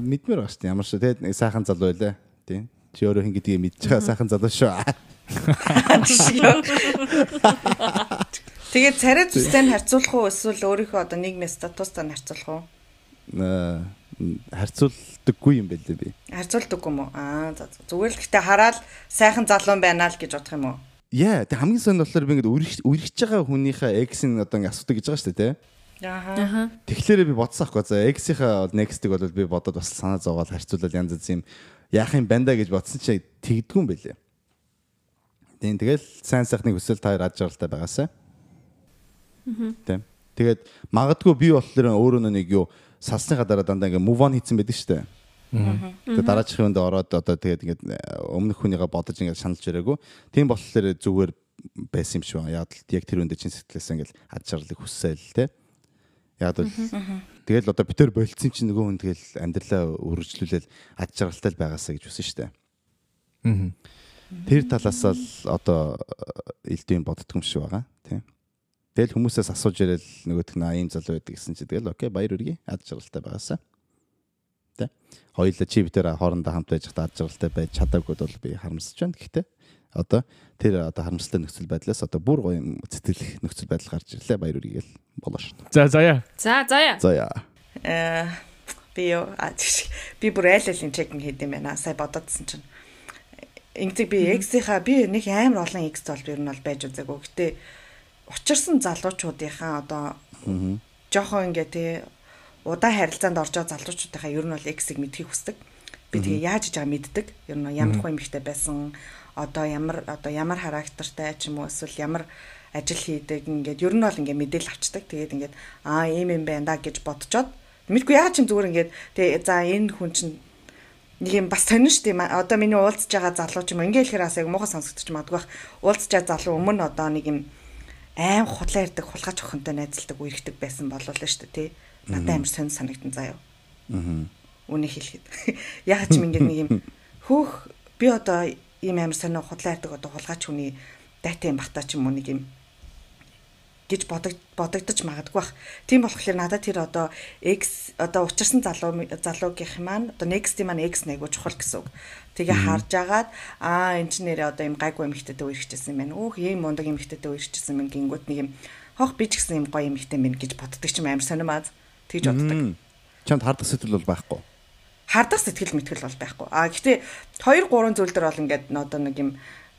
мэдмээр байгаа шүү дээ. Ямар ч тэгээд сайхан залуу байлаа. Тийм. Чи өөрөө хин гэдгийг мэдж байгаа сайхан залуу шүү. Тэгээд царай зүстэй нь харьцуулах уу эсвэл өөрийнхөө одоо нийгмийн статустай нь харьцуулах уу? Харьцуулдаггүй юм байлээ би. Харьцуулдаггүй юм уу? Аа зүгээр л гэхдээ хараад сайхан залуу байна л гэж бодох юм уу? Яа, тэг хамгийн сайн болохоор би ингээд үргэлж байгаа хүнийхээ X-ийн одоо ингээд асуудаг гэж байгаа шүү дээ, тий? Аа. Тэгэхээр би бодсон аахгүй. За X-ийнхаа next-ийг бол би бодоод бас санаа зовоол харьцуулаад янз янз юм яах юм банда гэж бодсон чи тэгдэггүй юм байлээ. Тийм тэгэл сайн сайхныг хүсэл та хоёр аж аргалтай байгаасаа. Аа. Тийм. Тэгээд магадгүй би болохоор өөрөө нэг юу салсныхаа дараа дандаа ингээ move on хийцэн байдаг шүү дээ. Тэгээд дараачихын өндө ороод одоо тэгээд ингээд э, өмнөх хүнийгээ бодож ингээд шаналж ирээгүй. Тийм болохоор зүгээр байсан юм шиг байна. Яг л яг тэр өндө чин сэтгэлээс ингээд ад шарлыг хүсээл те. Яг л тэгэл одоо битэр болцсон чинь нөгөө хүн тэгэл амьдралаа үргэлжлүүлэл ад жаргалтай л байгаасаа гэж үсэн шүү дээ. Тэр талаас л одоо элдвийн боддгоо юм шиг байгаа тийм. Тэгэл хүмүүсээс асууж ирэл нөгөөх нь ийм залуу байдаг гэсэн чи тэгэл окей баяр үргээ ад жаргалтай байгаасаа. Тэ. Хоёулаа чи битэр хоорондоо хамт байж хад ад жаргалтай байж чадаагүй бол би харамсаж байна. Гэхдээ одоо тэр одоо харамсалтай нөхцөл байдлаас одоо бүр гоё сэтгэл нөхцөл байдал гарч ирлээ баяр үргээ л болоо шүү. За заяа. За заяа. Заяа. Э би юу би бүр айл алын чекинг хийд юм байна. Сая бодоодсэн чинь. Ингэдэг би X-ийнхаа би нэг амар олон X зол ер нь бол байж үзээгүй. Гэтэ учирсан залуучуудынхаа одоо жоохон ингээ тий удаа харилцаанд орж байгаа залуучуудынхаа ер нь бол X-ийг мэдхийг хүсдэг. Би тэгээ яаж иж байгаа мэддэг. Ер нь ямар хүн эмэгтэй байсан одоо ямар одоо ямар характертай ч юм уу эсвэл ямар ажил хийдэг ингээд ер нь бол ингээд мэдээлэл авчдаг. Тэгээд ингээд аа ийм юм байна да гэж бодцоод мэдгүй яа ч юм зүгээр ингээд тэгээ за энэ хүн чинь нэг юм бас сонин шүү дээ. Одоо миний уулзж байгаа залуу ч юм ингээд хэлэхээр бас яг муухай сонсогдож магадгүй. Уулзж байгаа залуу өмнө одоо нэг юм аим худлаа ярддаг хулгайч охинтой найзалдаг үерхдэг байсан болов л шүү дээ тий. Надад амар сонь санагдан заяа. Аа. Үнийг хэлэхэд. Яг ч юм ингээд нэг юм хөөх би одоо ийм амар сонь худлаа ярддаг одоо хулгайч хүний дайтай юм бахтаа ч юм уу нэг юм гэж бодог бодогдож магадгүй бах. Тийм болохоор надад тэр одоо X одоо учирсан залуу залуугийнх маань одоо next маань X нэг чухал гэсэн үг. Тэгээ харж агаад аа энэ ч нэрээ одоо юм гайгүй эмхтэйтэй үерхчихсэн юм байна. Өөх ийм мундаг эмхтэйтэй үерхчихсэн юм гингүүт нэг юм хох би ч гэсэн юм гоё эмхтэй мэн гэж боддог ч юм амар сонирмаад тэгж боддог. Чамд хардах сэтгэл бол байхгүй. Хардах сэтгэл мэтгэл бол байхгүй. А гэхдээ 2 3 зүйл дээр бол ингээд одоо нэг юм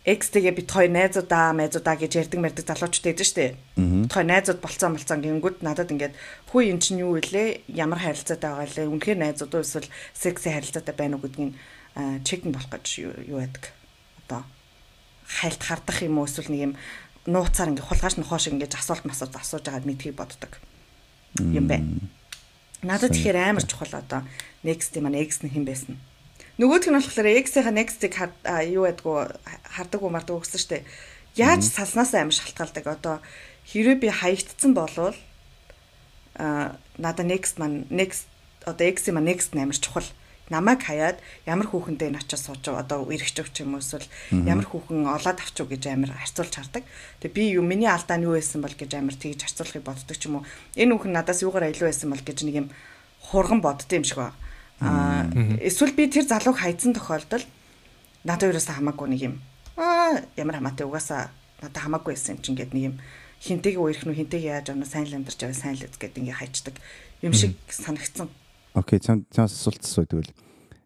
X тэгээ бит хоёр найзуудаа, майзуудаа гэж ярьдаг мэрдэг залуучууд байдаг шүү дээ. Бит хоёр найзууд болцсон болцсон гингүүд надад ингээд хүү эн чинь юу вэ? Ямар харилцаатай байгаа лээ? Үнэхээр найзууд уу эсвэл секси харилцаатай байна уу гэдгийг чек болох гэж юу яадаг. Одоо хайлт хардах юм уу эсвэл нэг юм нууцаар ингээ хулгайч нохоош ингэж асуулт масууд асууж байгаад мэдхийг боддог юм байна. Надад тэгэхээр амар чухал одоо next юм аа X нь хэн байсан. Нөгөөх нь болохоор X-ийн next-ийг юу байдгүй хардаг уу мардаг өгсөн штэ. Яаж салснаас амар шалтгаалдаг. Одоо хэрвээ би хаягдсан болвол а надаа next маань next одоо X-ийн маань next амар чухал. Намайг хаяад ямар хүүхэндээ энэ очиж сууж одоо эргэж өгч юм эсвэл ямар хүүхэн олоод авч уу гэж амар харьцуулж хардаг. Тэгээ би юу миний алдаа нь юу байсан бол гэж амар тэгж харьцуулахыг боддог ч юм уу. Энэ хүүхэн надаас юугаар илүү байсан бол гэж нэг юм хурган бодд юм шиг байна Аа эсвэл би тэр залууг хайцсан тохиолдолд надад ерөөсөө хамаагүй нэг юм. Аа ямар хамаатай угаасаа надад хамаагүй байсан юм чинь гээд нэг юм хинтэйг үерх нү хинтэйг яаж авна сайн л амьдарч байгаа сайн л үз гэдэг ингээ хайчдаг юм шиг санагдсан. Окей, чам чамс асуултсан үү тэгвэл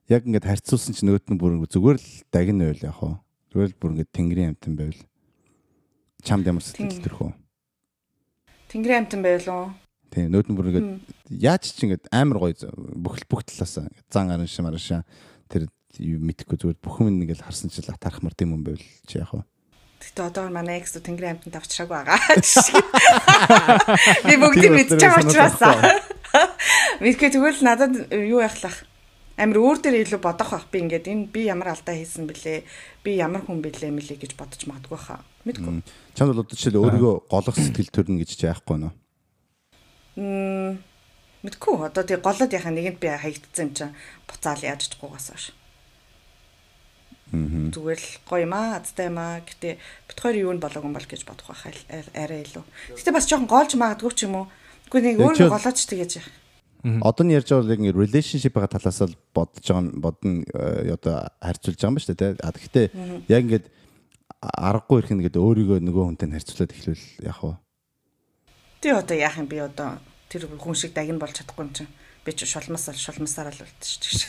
яг ингээд харьцуулсан чинь нөгөөд нь бүр зүгээр л дагн байл яг хоо. Зүгээр л бүр ингээд тэнгэрийн амтан байвал чамд ямар сэтгэл төрөх үү? Тэнгэрийн амтан байвал уу? Тийм нөөд нь бүр ингээд яаж ч ингээд амар гоё бүх бүх талаас зан арын шимар шаа тэр мэдхгүй зүгээр бүх юм ингээд харсан чил атархмар тийм юм байвал чи яах вэ? Гэтэ одоо манай экс тэнгэрийн амтанд авчраагүй байгаа. Би бүгдийг мэдчихэж байгаа учраас. Мэдгүй тэгвэл надад юу яхлах? Амир өөр дээр илүү бодох бах би ингээд энэ би ямар алдаа хийсэн бэлээ? Би ямар хүн бэлээ мэлээ гэж бодож магадгүй хаа. Мэдгүй. Чамд бол одоо жишээл өөрийгөө голох сэтгэл төрнө гэж чи яахгүй нөө мэдгүй одоо тий голод яхаа нэгэнд би хаягдсан юм чинь буцаал яаж чгуугаас хойш. Аа. Зүгээр л гоё юм аа, азтай юм аа. Гэтэ бит хоёр юу н болоог юм бол гэж бодох байх арай илүү. Гэтэ бас жоохон гоолж магадгүй ч юм уу. Үгүй нэг өөрөө голооч тэгэж яах. Одоо нь ярьж байгаа нэг relationship-ийн талаас л бодож байгаа бодно одоо харьцуулж байгаа юм ба шүү дээ. А гэхдээ яг ингээд аргагүй ирэх нэгэд өөрийгөө нөгөө хүнтэй харьцуулаад эхлүүл яах вэ? Тэ одоо яах юм би одоо тэр хүн шиг дагн болж чадахгүй юм чинь. Би ч шулмас шулмасаар л болтчих.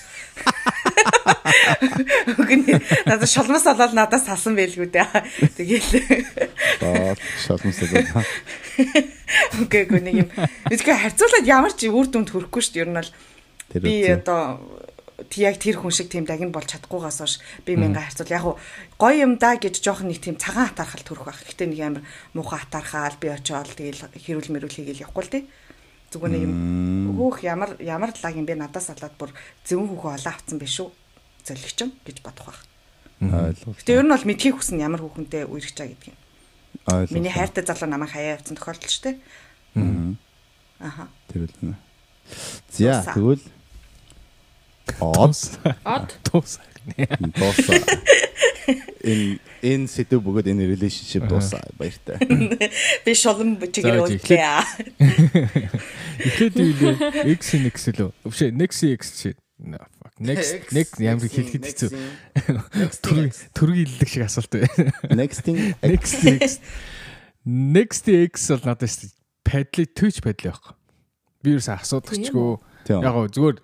Үгүй надад шулмас болоод надаас салсан байлгүй дээ. Тэгээл. Аа шулмас болоо. Үгүй гоо нэг юм. Бидгээ харьцуулаад ямар ч үр дүнд хүрэхгүй шүү дээ. Ер нь бол би одоо яг тэр хүн шиг тийм дагн болж чадахгүйгаас хойш би мянга харьцуул яг гоё юм да гэж жоох нэг тийм цагаан хатаархал төрөх байх. Гэтэ нэг амар муухай хатаархаал би очиод тэгэл хэрүүл мэрүүл хийгээл явахгүй л тий. Зүгээр нэг юм хөөх ямар ямар лаг юм бэ надаас салаад бүр зөвөн хүүхөө олоо авцсан биш үү? Зөлгчм гэж бодох байх. Ойлгоо. Гэтэ ер нь бол мэдхийг хүснэ ямар хүүхэнтэй үерч чаа гэдэг юм. Ойлгоо. Миний хайртай залуу намайг хаяа авцсан тохиолдол ч тий. Аа. Аха. Тэр л нэ. За тэгвэл Од. Од. Дуусаа. Дуусаа. Энэ энэ сэдв бөгөөд энэ relationship дуусаа баяртай. Би шолон чигээр үлдлээ. Эхлээд юу X X лөө. Өвшөө Next X чи. Next next ямар хэлэхэд хэцүү. Төрөг илдэг шиг асуулт байна. Next-ing Next X. Next X бол надад шүү падли Twitch падли байхгүй. Би юусе асуудагчгүй. Яг гоо зүгээр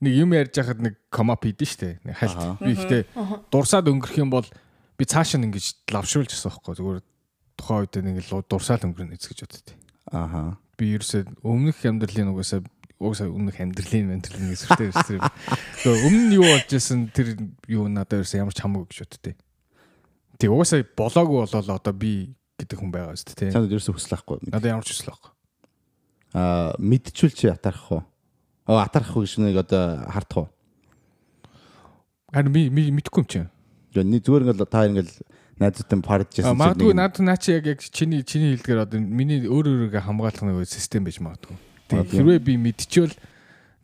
нэг юм ярьж байхад нэг комап хийдэн штэ. Нэг хальт. Би ихтэй дурсаад өнгөрөх юм бол би цааш нь ингэж лавшруулж гэсэн байхгүй зүгээр тухайн үед нэг л дурсаал өнгөрнө эс гэж боддтой. Аха. Би ерөөсөө өмнөх амьдралын угаасаа угаасаа өмнөх амьдралын менталын хэсэгтэй өсрөө. Тэгээ өмнө нь юу болж исэн тэр юу надад ерөөсөө ямар ч хамаагүй гэж боддтой. Тэг угаасаа болоогүй болол одоо би гэдэг хүн байгаа шүү дээ. Чанд ерөөсөө хүсэл ахгүй. Надад ямар ч хүсэл ахгүй. Аа мэдчүүл чи ятарах уу? Оо гэж нэг одоо хардах уу? Харин би мэдхгүй юм чинь. Нэг зүгээр ингээл та ингээл найзуудтай пард жисэн чинь. Магадгүй наад наа чи яг яг чиний чиний хэлдгээр одоо миний өөр өөрийгөө хамгаалах нэг систем байж магадгүй. Тэгээ хэрвээ би мэдчихвэл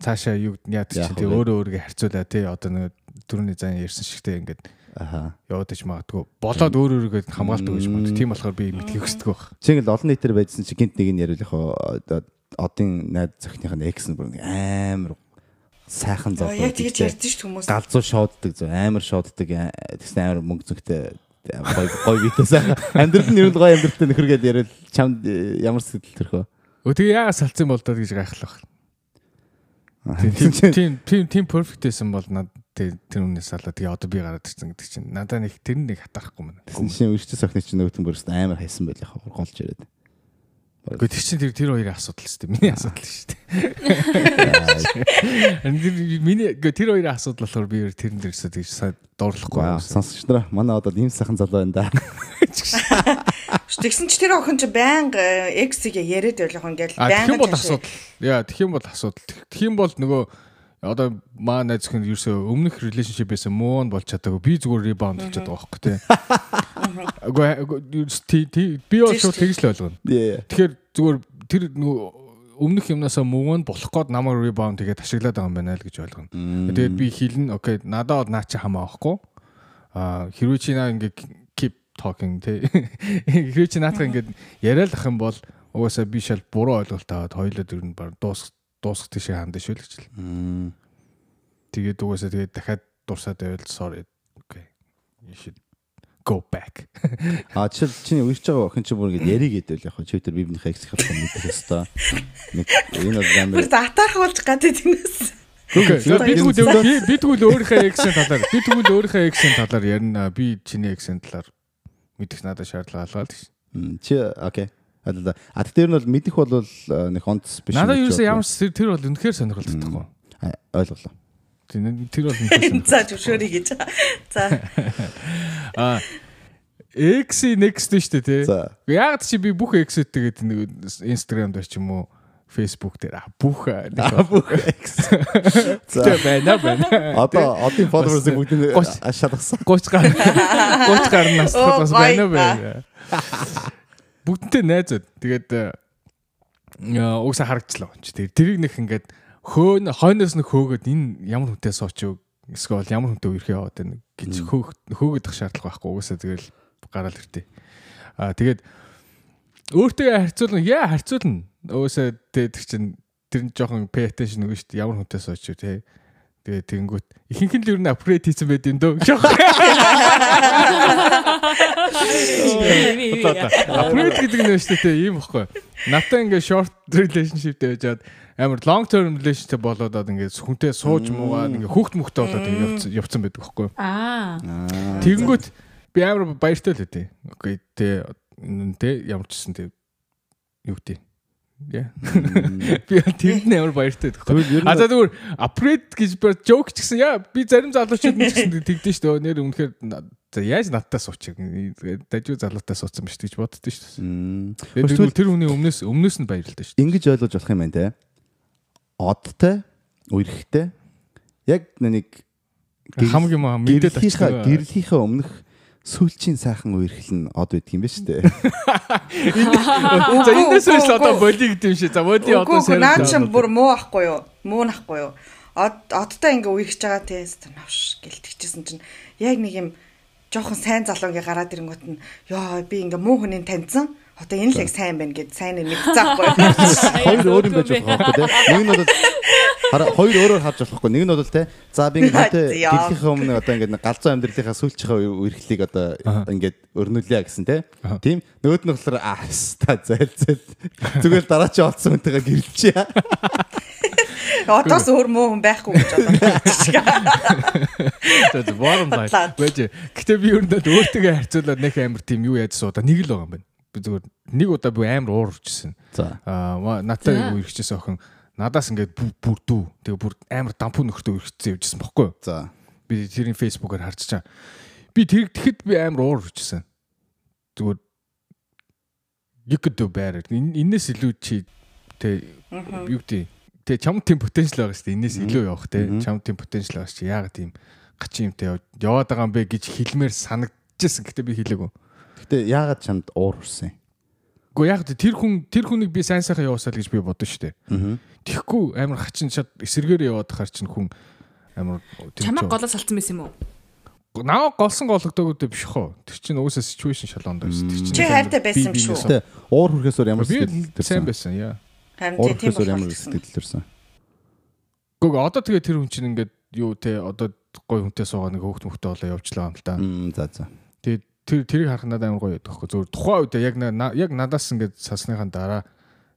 цаашаа юу яад чи тэгээ өөрөө өөрийгөө харьцуулаа тий одоо нэг түрүүний зан ярьсан шигтэй ингээд Аха. яваад иж магадгүй. Болоод өөр өөргөө хамгаалдаг гэж магадгүй. Тийм болохоор би мэдхийг хүсдэг байх. Чи ингээл олон нийтээр байжсэн чи гинт нэг нь яриулах одын найз зохиных нь экс нь бүр амар сайхан зов. Яг тэгж ярьдэн шүү хүмүүс. Галзуу шооддаг зөв амар шооддаг тэгсэн амар мөнгө зөнхтэй гой гой битээ сайхан. Амьдрал нь ер нь гой амьдралтай нөхөргээд яриул чамд э, ямар сэтгэл төрхөө. Өө тэгээ яагаад салцсан бол доо гэж гайхлах. Тийм тийм тийм тийм перфект байсан бол над тэр үнээс салаа тэгээ одоо би гараад ирсэн гэдэг чинь надаа нэг тэр нэг хатахгүй мэн. Шинэ үрчтэй сохны чинь нөгөөтөн бүрээс амар хайсан байл яхаа голж яриад. Гэхдээ тэр чинь тэр тэр хоёрын асуудал шүү дээ. Миний асуудал шүү дээ. Миний тэр хоёрын асуудал болохоор би тэрэн дээрсээ тэгж сайн дуурлахгүй. Сонсогч нараа манай одоо ийм сайхан залуу байна да. Тэгсэн чи тэр охин чи байнга X-ийг яриад байлах ингээл байнга. Тэгэх юм бол асуудал. Яа, тэгэх юм бол асуудал. Тэгэх юм бол нөгөө одоо маа найз хүн ерөөсөө өмнөх relationship байсан муу болж чадаагүй би зүгээр rebound болж чадбайгаа байхгүй тий. Агүй би бол шууд тэгж л ойлгоно. Тэгэхээр зүгээр тэр өмнөх юмнасаа муу нь болох гээд намайг rebound тэгээд ашиглаад байгаа юм байна л гэж ойлгоно. Тэгээд би хэлнэ окей надад бол наа чи хамаа байхгүй. А хэрвээ чи наа ингээ keep talking тий. Хэрвээ чи наатах ингээ яриад ах юм бол угаасаа би шал буруу ойлголт аваад хоёулаа дөрөв нь баг дуус дуусах тийшээ хандаж шүү л гэж л. Тэгээд угаасаа тэгээд дахиад дурсаад байвал sorry. Okay. You should go back. А чил чиний уурч байгаа охин чи бүр ингэ яригээд байл яг чи тэр бибнийхээ экс хатсан мэдэх хэвээр. Нэг энэ бол амар. Атаарх болж гадаа тиймээс. Би тэгвэл би тэгвэл өөрийнхөө эксийн талаар би тэгвэл өөрийнхөө эксийн талаар ярина. Би чиний эксийн талаар мэдэх надад шаардлага алгаа л гэж. Чи окей. А тэр нь бол мэдэх бол нэг онц биш. Надад юу ч ямар тэр бол үнэхээр сонирхолтой тахгүй. Ойлголоо. Тэр бол үнэхээр. За зөвшөөрье гэж. За. А X next шүү дээ тий. Яг чи би бүх X-тэй тэгээд нэг Instagram дээр ч юм уу Facebook дээр бүх бүх X. За байна байна. Одоо одын followers-ыг бүгдийг шалгасан. 30 гар 30 гарнаас бас байна байна бүгднтэй найзууд. Тэгээд угсаа харагчлаа. Тэгээд тэрийг нэг ингээд хөөн хойноос нь хөөгөөд энэ ямар хүнтэй сууч юу эсвэл ямар хүнтэй үерхээ яваад байна гэж хөөгдөх шаардлага байхгүй. Угсаа тэгэл гараал иртээ. Аа тэгээд өөртөө харьцуулна яа харьцуулна. Угсаа тэгээд чинь тэр нь жоохон pay attention өгнө шүү дээ. Ямар хүнтэй сууч юу те. Тэгээ тэгэнгүүт ихэнх нь л ер нь апгрейд хийсэн байд юм дөө. Апгрейд гэдэг нь шүү дээ ийм баггүй. Натаа ингээ short relationship дээр яжгаад амар long term relationship болоод ингээ хүнтэй сууж муугаад ингээ хүүхд мөхтэй болоод явцсан явцсан байдаг байхгүй. Аа. Тэгэнгүүт би амар баяртай л үтэй. Окей тэ тэ ямар ч гэсэн тэ юу гэдэг. Би тэнд нь амар баяртай байдаг. А за зүгээр апгрейд гэж би жоок ч гэсэн яа би зарим залуучууд нь ч гэсэн тэгдэж шүү дээ. Нэр үнэхээр за яаж надтай суучих. Дажуу залуутай суудсан биш гэж боддоо шүү дээ. Тэгээд тэр хүний өмнөөс өмнөөс нь баярлалтай шүү. Ингиж ойлгож болох юм байна те. Одтой, үерхтэй. Яг нэг хамгийн мэдээд очих гэрлийнхээ өмнөх сүүлчийн сайхан үерхэл нь од байдаг юм ба штэ. За энэс л одоо боли гэдэг юм шиг. За боли одоо сайн. Наа чим бүр муу ахгүй юу? Муу нахгүй юу? Од одтой ингээ үерхэж байгаа тест навш гэлтгчсэн чинь яг нэг юм жоохон сайн залуу ингээ гараад ирэнгүүт нь ёо би ингээ муу хүнийг таньсан. Одоо энэ л яг сайн байна гэд сайн нэг мэдчихгүй. Хоёр өөр юм байж байгаа байхгүй тийм. Нэг нь бол Хараа хоёр өөрөөр харж болохгүй. Нэг нь бол те за би ингээд дэлхийнхээ өмнө одоо ингээд галзуу амьдралынхаа сүүлчийнхээ үерхлийг одоо ингээд өрнүүлээ гэсэн. Тийм нөгөөд нь болохоор аа та зайл зайл зүгээр дараа чи олцсон хүнтэйгээ гэрэлчихье. Одоос өөр муу хүн байхгүй гэж бодлоо. Тэгээд bottom line. Гэтэ би нь өөртөө харьцуулаад нэг амар тийм юу яаж суудаа нэг л байгаа юм байна. Би зүгээр нэг удаа би амар уур урчсэн. За. Аа натаа юу ирчихсэн охин надаас ингээд бүр дүү. Тэгээ бүр амар дампуу нөхөртөө өргөцсөн явжсэн бохгүй юу? За. Би тэрийн фейсбүүкээр чаа. Би тэр тэгэхэд би амар уур хүчсэн. Зүгээр you could do better. Иннээс илүү чи тэ юу гэдэг тэ чам тийм потенциал байгаа шүү дээ. Иннээс илүү явах тэ чам тийм потенциал байгаа чи яагаад тийм гачин юмтай яваад байгаа юм бэ гэж хэлмээр санагдчихсэн. Гэтэ би хэлээгүй. Гэтэ яагаад чамд уур хүрсэн юм? Гэхдээ яг тэр хүн тэр хүнийг би сайн сайхан явуусаа л гэж би бодсон шүү дээ. Тэгэхгүй амар хачин шат эсэргээр яваад хаар чинь хүн амар чамаг голоо салцсан байсан юм уу? наваа голсон гологдоогүй биш хөө. Тэр чинь уусаа situation шалгоонд байсан. Тэр чинь Чи хайртай байсан юм шүү. Тэ уур хүрхээсээр ямар Би сэтгэл сайн байсан яа. Уур тийм хүрхээсээр ямар сэтгэл төрсэн. Гүг одоо тэгээ тэр хүн чинь ингээд юу те одоо гой хүнтэй суугаа нэг хөөхт мөхтэй болоо явжлаа юм л да. За за. Тэр тэрийг харах надад амар гоё яддаг хөө. Зөв тухайн үед яг яг надаас ингээд сасныхаа дараа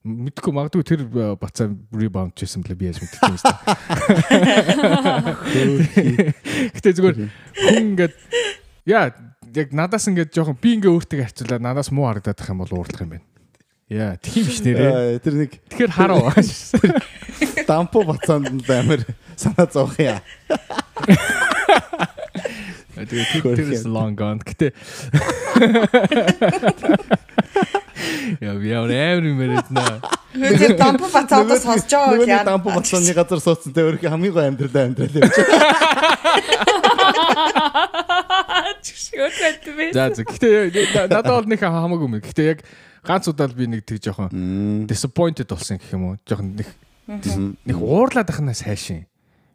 мэдгүй магадгүй тэр э, бацаа ребаунд хийсэн блэ би яаж мэддэг юм бэ. Гэтэ зүгээр хүн ингээд яа яг надаас ингээд жоохон би ингээ өөртөө харьцуулаад надаас муу харагдаад байх юм бол уурлах юм байна. Яа, тийм биш нэрээ. Тэр нэг Тэгэхээр хараа. дампу бацаанд амар санаа зовх юм. Тэгээ тэр тэр is long gone. Гэтэ Яа, би юм яриад наа. Тэр дампу бацаадаа сонсож байгаа нэг яа. дампу бацааны газар суудсан тэ өөрийнхөө хамгийн гой амьдралаа амьдрал явж. Чигшгөөд байт бэ. За. Гэтэ надад бол нэг хамаагүй юм. Гэтэ яг ганц удаа л би нэг тэг жоохон disappointed болсон гэх юм уу. Жоохон нэг нэг уурлаад ахнаас хайшин.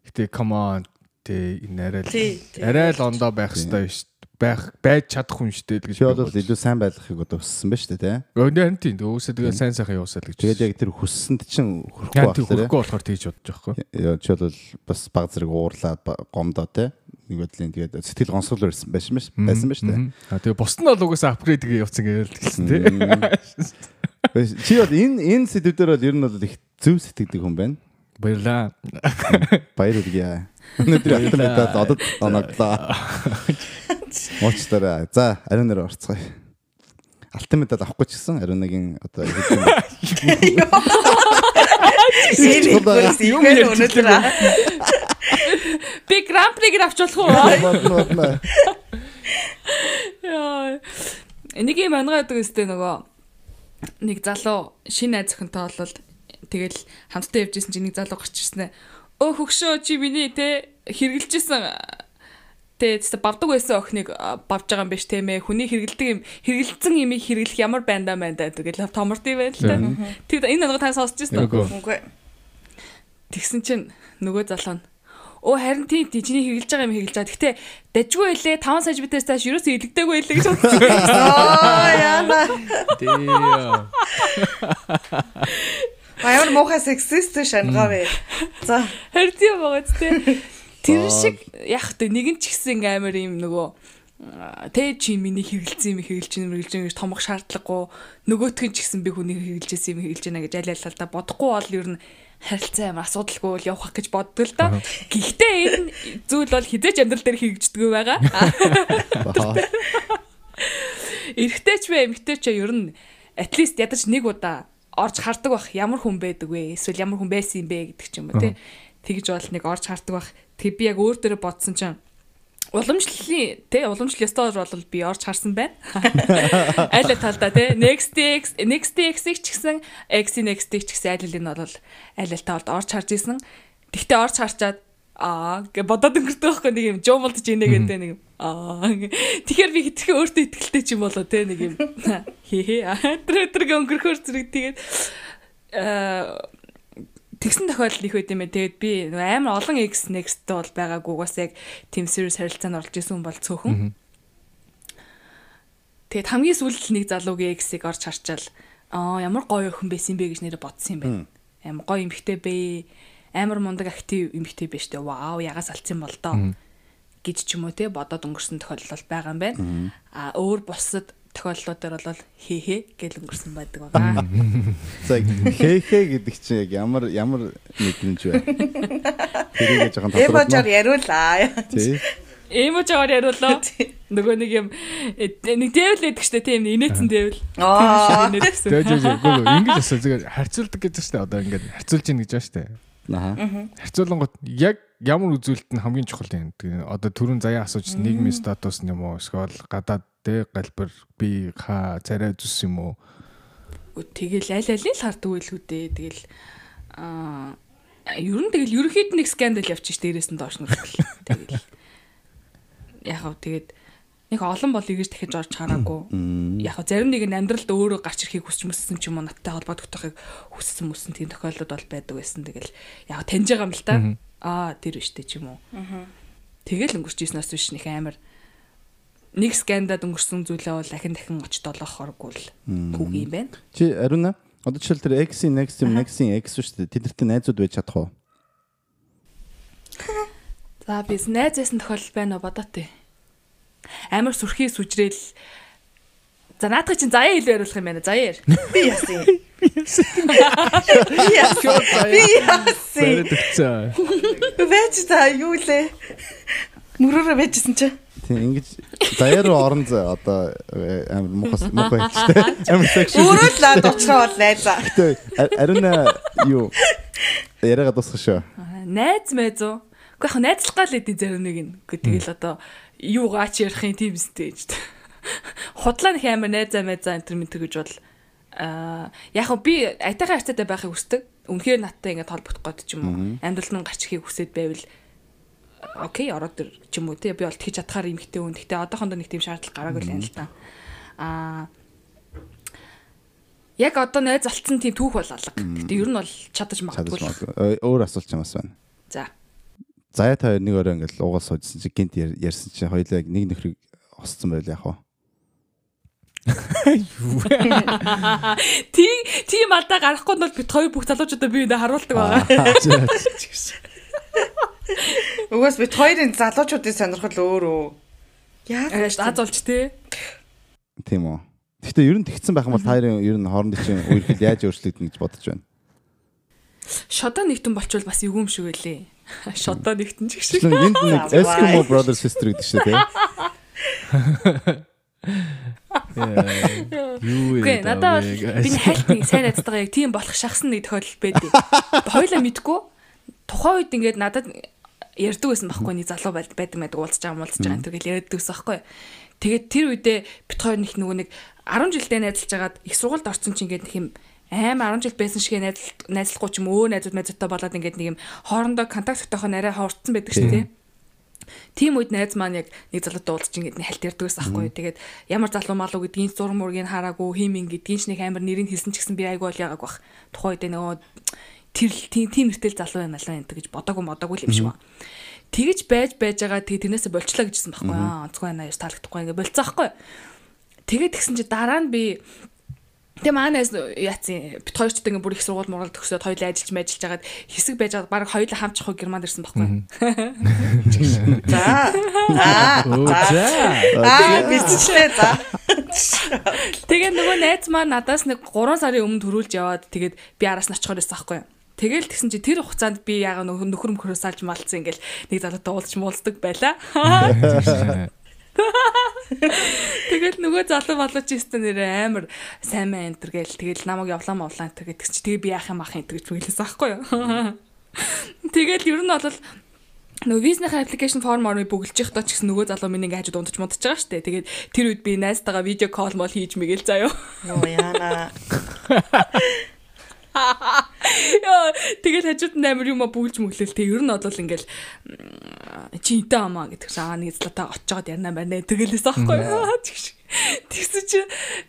Гэтэ come on тэ энэ арай Тий, л тий. арай л ондоо байх хэрэгтэй биш байх байж чадах хүн шүү дээ л гэж. Чи бол илүү сайн байхыг одоо хүссэн ба шүү дээ тий. Өөндөө харин тийм өөсөө тэгээ сайн сайхан явуусаа л гэж. Тэгээд яг тэр хүссэнд чинь хүрхгүй яг болохоор хөрөхгүй болохоор тэгж бодож байгаа хгүй. Яа чи бол бас баг зэрэг уурлаад гомдоо тий. Нэг бодлын тэгээд сэтгэл гонсгол байсан байсан ба шүү дээ. А тэгээ бусд нь бол угаасаа апгрейд гээ явцсан гээл гэлсэн тий. Чи бол энэ энэ сэдвүүдээр бол ер нь бол их зөв сэтгэдэг хүн байна. Баярлаа. Баяр Өнөөдөр автоматад одод оноглоо. Муучлаарай. За, ариун нэр орцгоё. Алтимедад авахгүй ч гэсэн одоо хэдэн Энэ бас юм өнөөдөр. Би гран приг авч болох уу? Яа. Энийг юм ангаад үстэй нөгөө нэг залуу шинэ найз охинтой болол тэгэл хамтдаа явж исэн чинь нэг залуу гарч ирсэн ээ. Өө хөгшөө чи миний те хэрглэжсэн те тест бавдаг байсан охиныг бавж байгаа юм биш те мэ хүний хэргэлдэг юм хэргэлцэн имийг хэрэглэх ямар байндаа байна тэгэл томорд юм байна л та. Тэр энэ ангаа та сонсч ирсэн үү? Үгүй. Тэгсэн чинь нөгөө залуу нь Оо харин тийм тий чиний хэрглэж байгаа юм хэрглэж байгаа. Гэтэ дажгүй байлээ 5 см-ээс тааш ерөөсөө илэгдээгүй байлээ гэж бодсон. Аа яана. Тий. Аяар муухай сексист шангаа вэ. За. Тийм байгаа ч тий. Тэр шиг яг тэ нэгэн ч ихсэн ингээм амар юм нөгөө тэ чи миний хэргэлцсэн юм хэргэлж юм хэргэлж юм гэж томох шаардлагагүй нөгөөтг нь ч гэсэн би хүний хэргэлжсэн юм хэргэлж байна гэж аль аль талдаа бодохгүй бол ер нь харилцаа амар асуудалгүй л явах гэж боддог л доо. Гэхдээ энэ зүйл бол хизээч амьдрал дээр хэрэгждэггүй байгаа. Эрэгтэй ч вэ, эмэгтэй ч ер нь at least ядаж нэг удаа орж хардаг бах ямар хүн байдаг вэ? Эсвэл ямар хүн байсан юм бэ гэдэг ч юм уу тий. Тэгж бол нэг орж хардаг бах. Тэг би яг өөр дөрөө бодсон чинь уламжлалын тий уламжлал ёстоор бол би орж харсан байна. Айл талдаа тий next x next x-ийг ч гэсэн x next-ийг ч гэсэн айл нь бол айл талд орж харж исэн. Тэгтээ орж харчаад аа гэ бодоод өнгөрдөг байхгүй нэг юм жомолдож ийнэ гэдэг нэг юм аа гэ. тэгэхээр би хитрхээ өөртөө ихтэй ч юм болоо те нэг юм. Хээ тэр өдрөг өнгөрөхөр зэрэг тэгээд тэгсэн тохиолдол их байд юм ээ. Тэгээд би амар олон x next бол байгаагүй бас яг team series харилцаанд орж исэн хүн бол цөөхөн. Тэгээд хамгийн сүүлд нэг залуугийн x-ийг орж харчаал аа ямар гоё охин байсан бэ? гэж нэрэ бодсон юм байна. Амар гоё эмхтэй бэ амар мундаг актив эмхтэй байж тээ вау ягаас алдсан бол доо гэж ч юм уу те бодоод өнгөрсөн тохиолдол байгаа юм байна а өөр бусад тохиолдлуудаар бол хээ хээ гэл өнгөрсөн байдаг байгаа За хээ хээ гэдэг чинь яг ямар ямар мэдрэмж вэ? Тэрийг жоохон Эможор тодорхойлно. яриулаа. Тий. эможоор яриулаа нөгөө нэг юм э, нэг дэвэл байдаг штэ тийм инээдсэн дэвэл Аа. жоо гоо ингэж асуу зүгээр харьцуулдаг гэж штэ одоо ингээд харьцуулж ийн гэж байна штэ. Аха. Харьцуулангууд яг ямар үзүүлэлт нь хамгийн чухал юм. Одоо түрүүн заяа асууж нийгмийн статус юм уу эсвэл гадаад тэ галбар би ха царай зүс юм уу? тэгэл аль алийг л хардаг байлгүй дээ тэгэл аа ер нь тэгэл ерөнхийд нэг скандал явчих ш дээрээс нь доош нь хүртэл тэгэл яг хав тэгээд нэг олон бол эргэж дахиж орж хараагүй. Яг зарим нэг нь амьдралд өөрөө гарч ирэхийг хүсч мөссөн ч юм уу надтай холбогдохыг хүссэн мөссөн тийм тохиолдол бол байдаг байсан. Тэгэл яг таньж байгаа юм л та. Аа тэр биш үү ч юм уу. Тэгэл өнгөрч ирснээс биш нэг амар нэг скандад өнгөрсөн зүйлээ бол дахин дахин очиж долоохоргүй л түүх юм байна. Чи ариуна одоо жишээл тэр X-ийн next юм next-ийн X шүү дээ. Тэднэртэй найзууд байж чадах уу? За би найзээсэн тохиолдол байна уу? Бодоо тий. Амар сүрхий сүжрээл За наадах чинь заяа илүү яриулах юм байна. Заяа. Би яасан. Би яасан. Би яасан. Вэж та юу лээ? Мөрөөрөө вэжсэн чи. Тийм ингэж заяа руу орон зэ одоо э, амар мухас мух байчтай. Амар секшн. Өөрөө л над уучраа бол найзаа. Гэтэ ариуна юу яриагаа дуусгах шүү. Найз мэз үү? Гэхдээ яг найзлах гал эдийн зарим нэг нь. Гэхдээ тэгэл одоо юу гаач ярих юм тийм стэйж. Худлаа нэг амар найзаа мэзаа энэ төр мэтэр гэж бол аа яг хөө би айтайхан харьцаатай байхыг хүсдэг. Үнэхээр надтай ингээд толбогдох гээд ч юм уу. Амьдрал нь гарч ихийг хүсэж байвал окей ороод ир ч юм уу тий би бол тэгж чадхаар юм хтэй үн. Гэтэ одоохондоо нэг тийм шаардлага гараагүй л юм л та. Аа Яг одоо найз алдсан тийм түүх бол алга. Гэтэ ер нь бол. Чадаж магадгүй. Өөр асуулт ч юм бас байна. За. Заяа та нэг өрөө ингээл уугаас суудсан чи гинт ярьсан чи хоёлаа нэг нөхрийг осцсон байл яах вэ? Тий, тийм алдаа гарахгүй нь бол бит хоёр бүх залуучуудаа би энэ харуулдаг байгаа. Угаас бит хоёрын залуучуудын сонирхол өөр үү? Яаж аз олж тий. Тийм үү. Гэхдээ ер нь тэгсэн байх юм бол та хоёрын ер нь хоорондын чинь үерхэл яаж өөрчлөгдөн гэж бодож байна. Шодоо нэгтэн болчвол бас юу юм шиг байлээ. Шодоо нэгтэн ч шиг. Энд нэг Eskimo brother sister гэдэг шүү дээ. Юу Үгүй надад би хайлтны сайн найзтайгаа яг тийм болох шахсан нэг тохиолдол байдیں۔ Хоёлаа мэдгүй тухайн үед ингээд надад ярьдаг байсан байхгүй нэг залуу байдаг байдаг уулзж байгаа муулзж байгаа тэгэл ярьдаг байсан байхгүй. Тэгээд тэр үедээ бит хоёр нэг нөгөө нэг 10 жилдээ найзалж агаад их сургуульд орсон чинь ингээд нэг юм аим 10 жил байсан шиг найзлахгүй ч юм өө найзууд найзуудтай болоод ингээд нэг юм хоорондоо контакт өгтойхоо арай хурцсан байдаг шүү дээ. Тийм үед найз маань яг нэг залуутай уулзч ингээд хальт ярьдаг байсан байхгүй юу. Тэгээд ямар залуу малуу гэдгийг зураг мургийг хараагүй химин гэдгийг ч нэг амар нэрийг хэлсэн ч гэсэн би айгүй бол яагааг бах. Тухайн үед нөгөө тэр тийм нэртэл залуу байна лаа энэ гэж бодоагүй модоагүй юм шиг ба. Тэгэж байж байж байгаа тэгээ тэрнээсээ болчлаа гэжсэн байхгүй. Онцгой байна яаж таалагдахгүй ингээд болцсон байхгүй. Тэгээд тэгсэн чи дараа нь би Тэгээ манайс яатсан бит хоёрчд ингээ бүр их сургууль мурал төгсөөд хоёулаа ажиллаж мэжилж хагаад хэсэг байж байгаа баг хоёулаа хамчих хоо германд ирсэн байхгүй. За. Аа. Биччихлээ за. Тэгээ нөгөө найз маань надаас нэг 3 сарын өмнө төрүүлж яваад тэгээд би араас нь очихоор байсан байхгүй. Тэгэл тэгсэн чи тэр хугацаанд би яага нөхөр мөхрөө салж малцсан ингээл нэг залуутай уулзч муулдаг байла. Тэгэл нөгөө залуу болооч юмсан нэрээ амар сайн мэн энэ гээл тэгэл намайг явлаа мовлаа энэ гэдэг чи тэгээ би яах юм ах энэ гэж бүгэлээс аахгүй юу. Тэгэл ер нь бол нөгөө визнийхээ аппликейшн форм орны бүгэлж явахдаа ч гэсэн нөгөө залуу миний ингээ хажууд унтж мунтаж байгаа штэ. Тэгээд тэр үед би найзтайгаа видео кол мол хийж мэгэл заяа. Йоо яана. Яа, тэгэл хажууд нь амар юм бүгэлж мөглөл тэг. Ер нь бол ингээл чи интэ амаа гэдэг чинь аа нэг златаа очиод ярина байна. Тэгэлээс аахгүй. Тэгсэн чи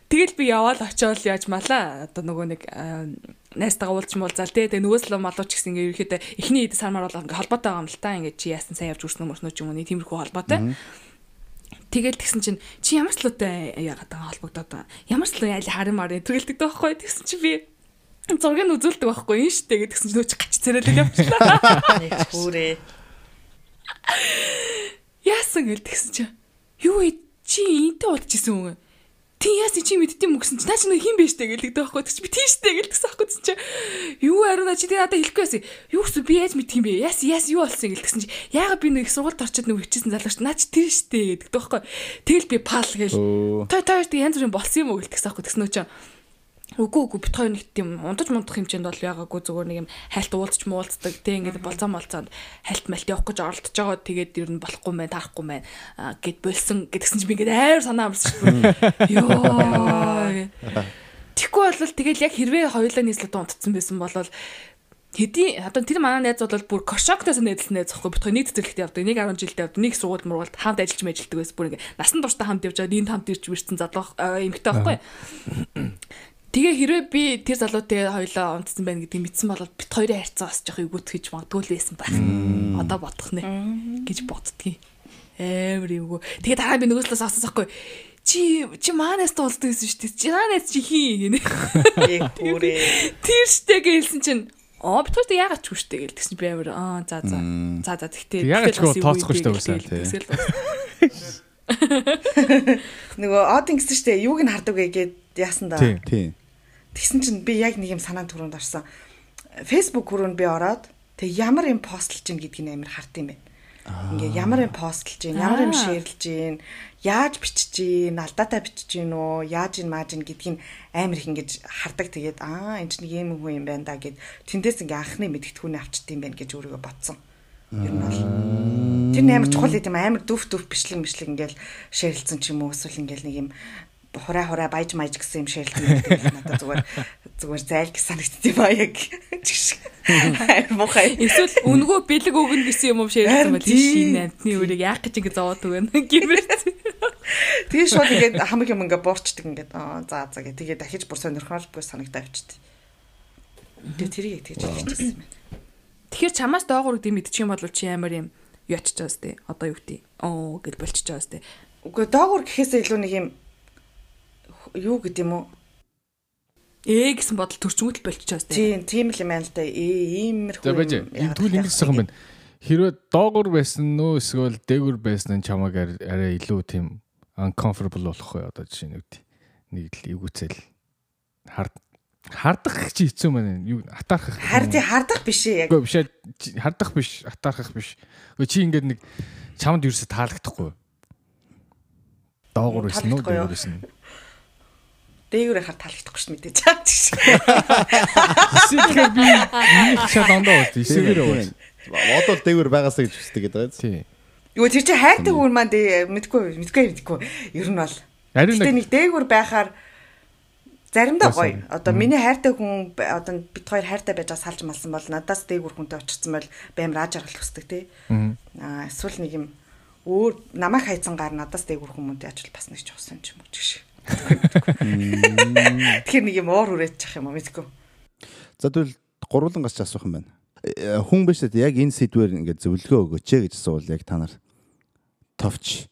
тэгэл би яваал очиод яаж малаа. Одоо нөгөө нэг найстайгаа уулзч муулзаал тий. Тэгээ нөгөөс л малууч гэсэн ингээ ерөөхдөө эхний ид сармаар бол ингээ холбоотой байгаа юм л та. Ингээ чи яасан сайн явж үрснө мөрснө ч юм уу нэг тиймэрхүү холбоотой. Тэгэл тэгсэн чинь чи ямар слуутай яагаад байгаа холбогдоод байгаа. Ямар слуу яли харин маар тэгэлдэг байхгүй. Тэгсэн чи би зургийг нь үзүүлдэг байхгүй юм штэ гэдгсэн чинь нөөч гач царайлал явчихлаа. Нэг хүрээ. Яасан гэл тэгсэн чинь юу вэ чи энтэй уулзчихсан үү? Тий яасан чи мэддэм үгсэн чи наа чи нэг хин бэ штэ гэлдэг байхгүй тэгч би тийштэй гэлдэгсэн байхгүй чи юу аруна чи тий надад хэлэхгүй байсан юу гэсэн би яаж мэдх юм бэ яас яас юу болсон гэлдэгсэн чи яагаад би нэг сургуульд орчод нэг хичээсэн залууч наа чи тэр штэ гэдэг байхгүй тэгэл би пал гээл той той янз бүрийн болсон юм уу гэлдэгсэн байхгүй тэгсэн нөө чи Үгүй үгүй бит хоёр нэг тийм унтаж мундах хэмжээнд бол яагаагүй зүгээр нэг юм хайлт уулзч муулцдаг тэг ингээд болцоо молцоонд хайлт малт явах гэж оролдож байгаа тэгээд ер нь болохгүй мэн тарахгүй мэн гэд болсон гэдгсэн чи би ингээд айр санаа амарсан шүү. Йоо. Тэгэхгүй бол тэгэл яг хэрвээ хоёулаа нийслэлд унтцсан байсан бол Хэдий одоо тэр манай найз бол бүр кошоктойс найзлсан найз захгүй битгой нэг цэцэрлэгт явдаг. Нэг 10 жилдээ явдаг. Нэг сургууль мургуулд хамт ажиллаж мэжилдэг байсан. Бүр ингээ насан туршдаа хамт явж байгаа. Энд хамт ирж ирсэн залуу эмэгтэй байхгүй. Тэгээ хэрвээ би тэр залуутай хоёлоо унтсан байна гэдгийг мэдсэн бол бит хоёрын харьцаа бас жоох эвгүүцгэж магадгүй л байсан байх. Одоо бодох нэ гэж боддгийг. Амар эвгүй. Тэгээ дараа би нөгөөслөөс асуусахгүй. Чи чи манаас туулдаг гэсэн шүү дээ. Чи манаас чи хий гинэ. Тэр штэ гэлсэн чинь Оо бит хоёрт яагаад ч хүштэй гэл тэгсэн чи би амар аа за за. За за тэгтээ Яагаад ч гоо тооцохгүй штэ уусаа, тий. Тэгсэл Нөгөө од ингэсэн штэ юуг нь хардаг вэ гэд яасан да. Тий. Тийм. Тэгсэн чинь би яг нэг юм санаанд түрүүнд орсон. Facebook хүрүүнд би ороод тэг ямар юм постлж ийн гэдгийг амар хард юм байна. Ингээ ямар юм постлж ийн, ямар юм шеэрлж ийн, яаж бичиж ийн, алдаатай бичиж ийн үү, яаж ийн мааж ийн гэдгийг амар их ингэж хардаг. Тэгээд аа энэ ч нэг юм хүн юм байна да гэд тэндээс ингээ анхны мэдгэдэгхүүнээ авчт юм байна гэж өөрийгөө бодсон. Ер нь бол тэр амар чухал гэдэг юм амар дүф дүф бичлэг мишлэг ингээл шеэрлсэн ч юм уу эсвэл ингээл нэг юм хураа хураа баяж маяж гэсэн юм шеэрлсэн гэдэг надад зүгээр зүгээр зайл гэж санагдчих ба яг амар мухай Эсвэл үнгөө бэлэг өгнө гэсэн юм уу шеэрлсэн байл тий. шин амтны үрийг яах гэж ингэ зовоод өгнө гэмэрч. Тэгээ шууд ингээд хамаг юм ингээ буурчдаг ингээд аа за за гэ тэгээ дахиж бүр сонирхолгүй санагдаа авчихдээ. Тэгээ тэрийг яг тэгж хэлчихсэн юм байна. Тэгэхээр чамаас доогуур гэдэг мэдчих юм бол чи амар юм байгаас тээ. Одоо юу гэдэг. Оо гэж болчихж байгаас тээ. Үгүй доогуур гэхээсээ илүү нэг юм юу гэдэг юм уу? Ээ гэсэн бодол төрчөнгөд л тээ. Тийм тийм л юм байна л да. Ээ иймэрхүү. За байж. Энэ түүл ингэж байгаа юм байна. Хэрвээ доогуур байсан нь эсвэл дээгүүр байсан нь чамаг ар- арай илүү тийм uncomfortable болохгүй одоо жишээ үү. Нэг л эвгүцэл хард хардах чи хэцүү маань юу атаархах. Тий хардах биш ээ яг. Үгүй биш хардах биш, атаархах биш. Үгүй чи ингээд нэг чамд юусе таалагдахгүй. Доогуур байсан уу, Таалагдахгүй юу? Дээгүүр хар таалагдахгүй шүү дээ мэдээж чад гэж. Эсвэл би нэг шал ондоо бол эсэгээр яваа. Бодвол дээгүүр байгаасаа гэж хүсдэг гэдэг байц. Тий. Юу тэр чи хайртай хүн маань дээ мэдгүй мэдгүй мэдгүй. Ер нь бол. Гэтэ нэг дээгүүр байхаар заримдаа гоё. Одоо миний хайртай хүн одоо бит хоёр хайртай байж байгаа салж малсан бол надаас дээгүүр хүнтэй очсон бол баймар ааж аргал хүсдэг тий. Аа эсвэл нэг юм өөр намайг хайцсан гар надаас дээгүүр хүмүүнтэй ажил бас нэг ч усан ч юм уу ч гэх шиг. Тэгэхээр нэг юм уур үрээчих юм уу мэдгүй. За тэгвэл гурван гарч асуух юм байна. Э, Хүн биш үү яг энэ сэдвээр ингээд зөвлөгөө өгөөч ээ гэж асуувал яг та нар товч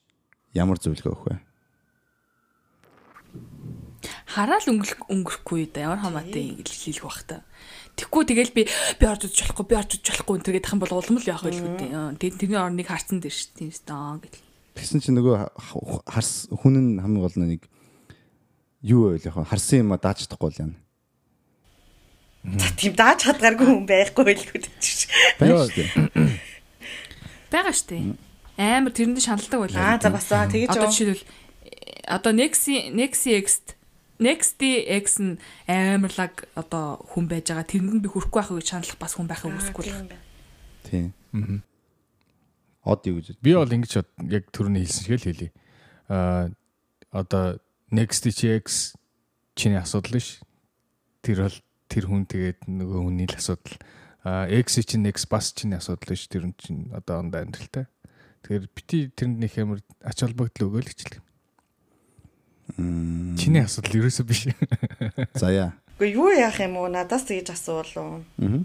ямар зөвлөгөө өгөх вэ? Хараал өнгөрөх өнгөрөхгүй да ямар хамаатай ингэж хэлэх бах та. Тэгхгүй тэгэл би би орж үзэж болохгүй би орж үзэж болохгүй энэ төр гэдэх юм бол улам л яах вэ гэдэг. Тэг тэрний орныг харсан дээр шүү дээ. Аа гэл. Тэгсэн чинь нөгөө ха- харс хүн нь хамгийн гол нь нэг юу байл яг харсан юм дааж чадахгүй л яана. За тийм дааж хадгаргүй хүн байхгүй л гэж. Шүү дээ. Бага штэ. Амар тэрэндээ шаналдаг байлаа. Аа за бас аа тэгэж Одоо оо. жишээлбэл э, одоо Nexi Nexi X Nexty X нь амарлаг одоо хүн байж байгаа. Тэрэнд нь би хүрэхгүй байх гэж шаналах бас хүн байхыг үсэхгүй л. Тийм. Од юу гэж. би бол ингэж яг түрүүний хэлсэн шиг л хэлье. Аа одоо next TX чиний асуудал биш. Тэр бол тэр хүн тэгээд нөгөө хүний л асуудал. Аа X чинь X бас чиний асуудал биш. Тэр хүн чинь одоо онд амьдралтай. Тэгэхээр бити тэрэнд нэг амар ач холбогдол өгөөл гэчлээ. Чиний асуудал ерөөсөө биш. За яа. Гэхдээ юу яах юм уу? Надаас тэгж асуулаа. Аа.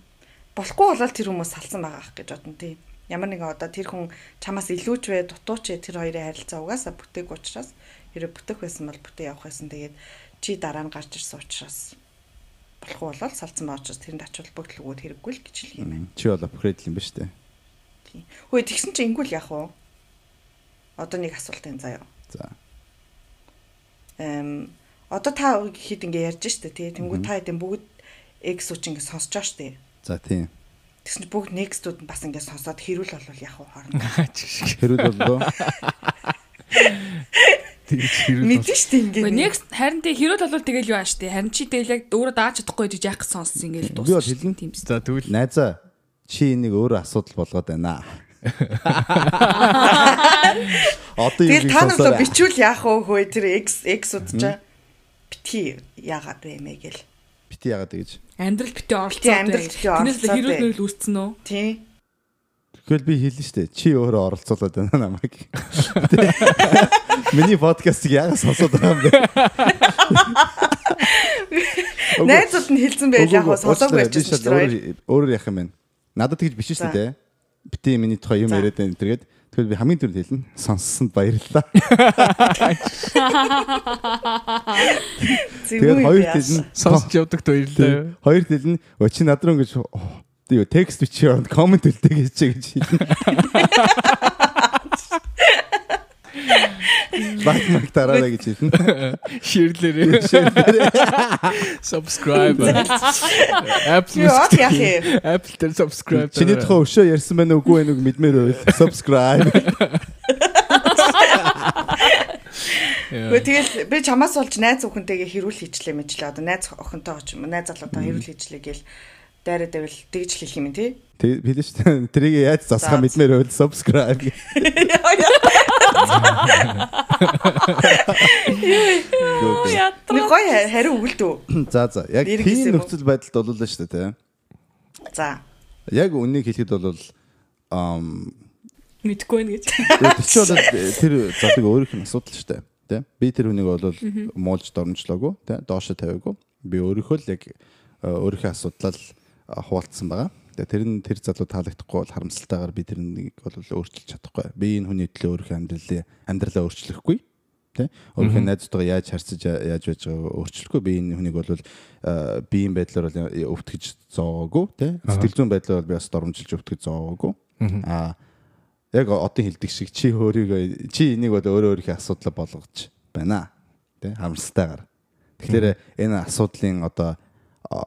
Болохгүй болол тэр хүмүүс салсан байгаа ах гэж бодно тий. Ямар нэгэн одоо тэр хүн чамаас илүү ч вэ, дутуу ч вэ, тэр хоёрын харилцаа угаасаа бүтээг учраас хэрэв бүтэх байсан бол бүтээ явах байсан. Тэгээд чи дараа нь гарч ирсэн учраас болохгүй болол салсан байгаа учраас тэрэнд ач холбогдол өгөөд хэрэггүй л гэж хэлэх юм байна. Чи бол апгрейдл юм ба штэ. Тий. Хөөе тэгсэн чи ингүүл яах вэ? Одоо нэг асуулт энэ заяа. За. Эм одоо та хэд ингэ ярьж штэ тий. Тэнгүү та хэдэн бүгд үуч ингэ сонсож байгаа штэ. За тийм. Тэгсэн чи бүгд next-ууд нь бас ингэ сонсоод хэрүүл болвол яах вэ хоорондоо? Хэрүүд боллоо. Мэдэн штэ ингэ. Гэхдээ next харин тий хэрүүл болвол тэгэл юу ааш тий. Харин чи тэгэл яг өөрөө дааж чадахгүй гэж яах гэж сонссон ингээл Би бол дуусна. хэлнэ. Тийм шүү. За тэгвэл Найзаа чи энийг өөрөө асуудал болгоод байна. Одоо юу та нар л бичүүл яах вэ хөөе тэр X X удаа бити яагаад вэ мэ гэл. бити яагаад гэж. Амьдрал битээ оролцоод. Тий, амьдрал битээ Тэрнээс л оролцоод хэрүүл нэрл үүсцэн үү? Тий. Тэгэл би хэлнэ штэ. Чи өөрөө оролцуулаад байна намайг. Миний подкастыг яагаад сонсоод байгаа юм бэ? Найзууд нь хэлсэн байл яг сонсоогүй байчихсан ч тэр Өөрөөр яах юм бэ? Надад тэгж биш шүү дээ. Бити миний тухай юм яриад байна тэргээд тэгэхээр би хамгийн түрүүнд хэлнэ. Сонссонд баярлалаа. Тэгээд хоёр хэлнэ. Сонсч явдагт баярлалаа. Хоёр хэлнэ. Өө чи над руу ингэж юу текст бичээ комент үлдээг хийчихэ гэж. Лайк мак тараарай гэж хэлнэ. Ширлэрээ. Subscribe. Apple? Apple дээр subscribe. Чиний тухай өшөө ярьсан байна уугүй байноуг мэдмээр байл. Subscribe. Гэхдээ тэгэл би чамаас болж найз охинтэйгээ хэрүүл хийчлээ мэтлээ. Одоо найз охинтойгоо ч юм уу найз залуутайгаа хэрүүл хийчлээ гээл дайраа дэвэл тэгж хэлэх юм тий. Тэг хэлэн шүү дээ. Тэрийг яаж засахаа мэдмээр байл. Subscribe. Нэг гоё хариу өгөлдөө. За за. Яг тийм нөхцөл байдалд боллоо шүү дээ, тэ. За. Яг үнийг хэлэхэд бол ам Мэдгүй нэ гэж. тэр чи бол тэр залыг өөрийнх нь асуудал шүү дээ. Тэ? Би тэр хүнийг бол муулж дормжлоогүй, тэ? Доошо тавиагүй. Би өөрийнхөө л яг өөрийнхөө асуудлаа л хуваалцсан байгаа. Тэгээ тэр нь тэр залуу таалагдахгүй бол харамсалтайгаар би тэрнийг бол өөрчилж чадахгүй. Би энэ хүний төлөө өөрийнхөө амьдралаа амьдралаа өөрчлөхгүй. Тэ? Өөрийнхөө найзтайгаа яаж харьцаж яаж байж байгааг өөрчлөхгүй. Би энэ хүнийг бол биеийн байдлаар бол өвтгөж зоогоогүй. Тэ? Сэтгэл зүйн байдлаар бол би бас дормжилж өвтгөж зоогоогүй. Аа яг одоо хэлдэг шиг чи өөрийгөө чи энийг бол өөрөө өөрийнхөө асуудлаа болгож байна. Тэ харамсалтайгаар. Тэгэхээр энэ асуудлын одоо а,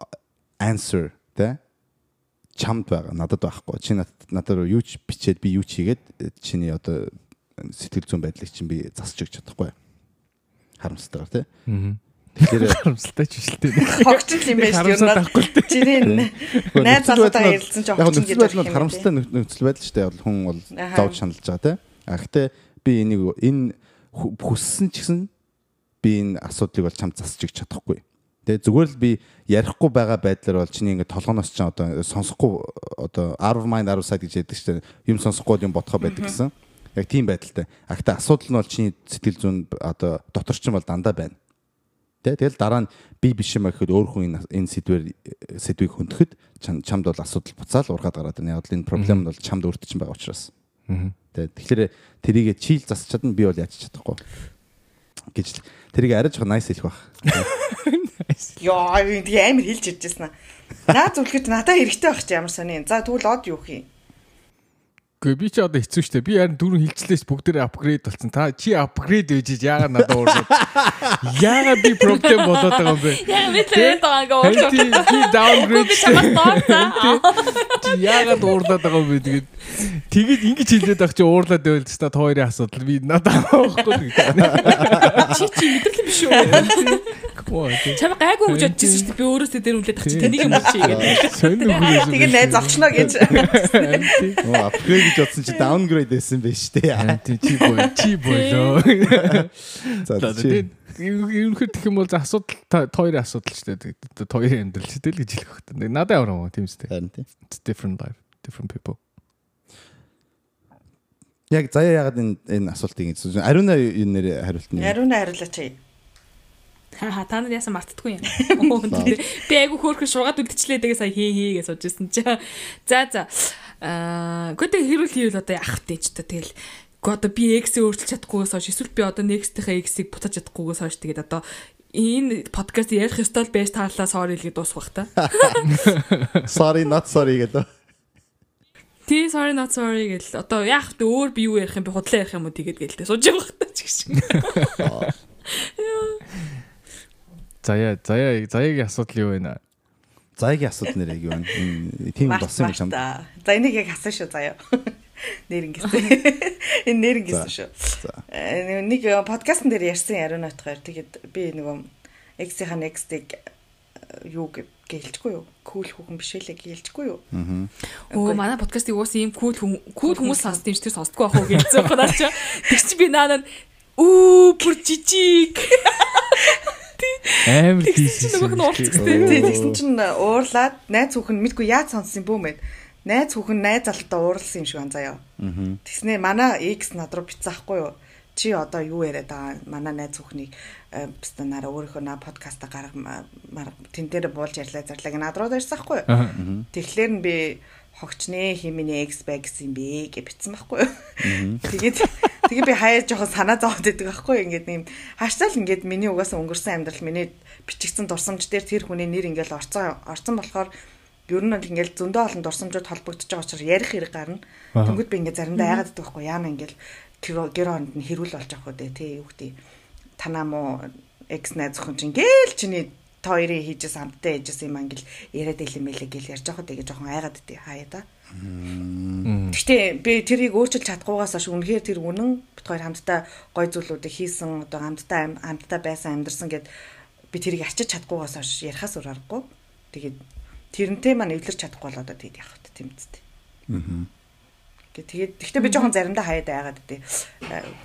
answer тэ чамд байгаа надад байхгүй. Чи над надад руу юу ч бичээд би юу ч хийгээд э, чиний одоо сэтгэл зүйн байдлыг чинь би засч өгч чадахгүй. Харамсалтайгаар тэ. Тэгэхээр харамсалтай ч шилтэй. Хогч л юм байна шүү дээ. Чиний найз залуутайгаа ярилцсан ч хогч нөхцөл гэдэг нь харамсалтай нөх- нөхцөл байдал шүү дээ. Хүн бол зовж шаналж байгаа те. А гэхдээ би энийг энэ хүссэн ч гэсэн би энэ асуудлыг бол чам засч өгч чадахгүй. Тэгээ зүгээр л би ярихгүй байгаа байдлаар бол чиний ингээд толгоноос ч одоо сонсохгүй одоо 10 mind 10 side гэж яддаг дээ. Юм сонсохгүй юм бодхоо байдаг гэсэн. Яг тийм байдалтай. А гэхдээ асуудал нь бол чиний сэтгэл зүйн одоо дотор чинь бол дандаа байна. Тэ тэгэл дараа нь би биш юм гэхэд өөр хүн энэ- сэдвэр сэдвийг хөндөхэд чам- чамд бол асуудал буцаал ургаад гараад байна. Яг л энэ проблем нь бол чамд өөрт чинь байгаа учраас. Тэ тэгэхээр тэрийг чийл засч чадна би бол яаж чадахгүй гэж л тэрийг арай жоохон nice хэлэх баг. Яа, энэ тэгээ амар хэлж иржсэн аа. Наа зүлгэд надад хэрэгтэй байх чи ямар сони. За тэгвэл од юу хий? Гэхдээ би ч одоо хэцүү шттэ. Би харин дөрөв хилчлээс бүгдээрээ апгрейд болсон. Та чи апгрейд байж яагаад надад уурдаад. Яагаад би проблем болоод байгаа юм бэ? Яа мэд л байгаа ингээ чи би downgrade би чамаас. Чи яагаад уурлаад байгаа юм бэ тэгээд тэгээд ингэж хэлээд байх чи уурлаад байвал ч та хоёрын асуудал би надад авахгүй гэдэг. Чи чи мэдрэл биш үү? Чам гайгүй гэж бодчихсон шүү дээ. Би өөрөөсөө дээр үлдээд тах чи тэнийг юм чи гэдэг. Тэгээ найз олчно гэж. Оо апгрейд гэж бодсон чи downgrade байсан байж тээ. Чи бой чи болоо. За чи тэгээд ерөнхийдөө гэх юм бол асуудал хоёрын асуудал шүү дээ. Хоёрын амьдрал шүү дээ л гэж хэлэх хэрэгтэй. Надад ямар юм тийм шүү дээ. харин тий. It's different life, different people. Яг заяа ягаад энэ энэ асуултыг ингэ ариуна энэ нэр хариулт нь. Яриуна хариулаач. Ха ха та нар яасан мартдаггүй юм. Би айгу хөөрхөн шугаад үлдчихлээ тэгээ сая хий хий гэж суужсэн чи. За за. Аа, гүтэ хэрүүл хийвэл одоо яах вэ ч та тэгэл одоо би X-ийг өөрчилж чадахгүйгээс хойш эсвэл би одоо next-ийнхээ X-ийг буцааж чадахгүйгээс хойш тэгээд одоо энэ подкаст ярих ёстой л байж таарлаа sorry л гэж дуусах та. Sorry not sorry гэдэг. Тий sorry not sorry гэл одоо яах вэ өөр би юу ярих юм би худлаа ярих юм уу тэгээд гэлтэй сууж байгаа байх та ч гэсэн. Заяа заяа заяагийн асуудал юу вэ? Заяагийн асуудал нэр яг юу вэ? Тийм болсон юм чам. За энийг яг хасан шүү заяа. Нэрнгээс. Энэ нэрнгээс шүү. За. Э, Нэг подкастн дээр ярьсан яриун утгаар тэгээд би нөгөө X-ийн next-ийг юу гэ- гэлжгүй юу? Кул хүүхэн биш үлээ гэлжгүй юу? Өө манай подкастыг уус ийм кул кул хүмүүс сонсдог юм чи тэр сонсдоггүй ах уу гэлцэн байна чи. Тэг чи би наа үү бүр жижиг. Амар Тэгсэн чинь нөгөө нь. Тий, тэгсэн чинь уурлаад найз хүүхэн мэдгүй яаж сонссон юм бүү мэд. найз хүүхэн найз залуутай уурлсан юм шиг байна заяа. Тэгснээ манай X над руу бицаахгүй юу? Чи одоо юу яриад байгаа? Манай найз хүүхнийг бистэ нараа өөрийнхөө на подкаста гарга тэн дээр буулж ярьлаа зарлаг над руу дэрсэхгүй юу? Тэгэхээр нь би хогчнээ химиний X bags юм бэ гэж битсэн байхгүй юу? Тэгээд тэгээ би хаяа жоохон санаа зовоод байдаг байхгүй юу? Ингээд нэм хаашаал ингээд миний угаасаа өнгөрсөн амьдрал миний бичигдсэн дурсамж дээр тэр хүний нэр ингээд орцсон орцсон болохоор ер нь ингээд зөндөө олон дурсамжууд холбогдож байгаа учраас ярих хэрэг гарна. Тэнгүүд би ингээд заримдаа яагаад гэдэг байхгүй яана ингээд гэр оронд нь хэрүүл болж авах үү те юу гэдэг танаа мó X найз охин чинь гээл чиний та хоёрын хийжсэн хамтдаа хийжсэн юм ангил яриад ийл юм байлээ гэл ярьж байхад тэгээ жоохон айгаад дээ хаяа да. Гэхдээ би тэрийг өөрчилж чадахгүйгаас хойш үнэхээр тэр үнэн бит хоёр хамтдаа гой зүйлүүдийг хийсэн одоо хамтдаа хамтдаа байсан амьдэрсэн гэд би тэрийг арчиж чадахгүйгаас хойш ярихаас өөр аргагүй. Тэгээд тэрнтэй маань эвлэрч чадахгүй болоод тэгээд явах тийм үстэй. Аа Гэ тэгээд тэгтээ би жоохон заримдаа хаяад байгаад дээ.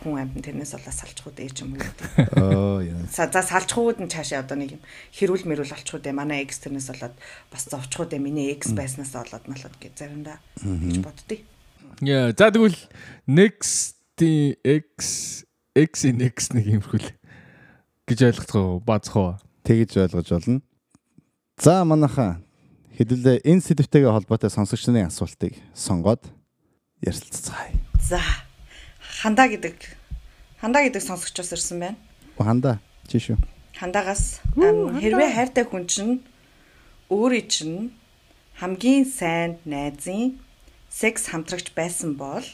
Хүн амьд тэрнээс болоо салчхууд ээ ч юм уу. Оо яа. За салчхууд нь цаашаа одоо нэг юм хэрүүл мэрүүл олчхууд ээ. Манай экс тэрнээс болоод бас зовчхууд ээ. Миний экс байснаас болоод малууд гэж заримдаа гэж боддتي. Яа, за тэгвэл next x x in x нэг юм хөл гэж ойлгох уу? Баазах уу? Тэгэж ойлгож болно. За манайхаа хэдүүлээ энэ сэдвтэйгээ холбоотой сонсогчдын асуултыг сонгоод ярилцгаая. За. Хандаа гэдэг хандаа гэдэг сонсогчоос ирсэн байна. Хандаа чи шүү. Хандаагаас хэрвээ хайртай хүн чинь өөрийн чинь хамгийн сайн найзын секс хамтрагч байсан бол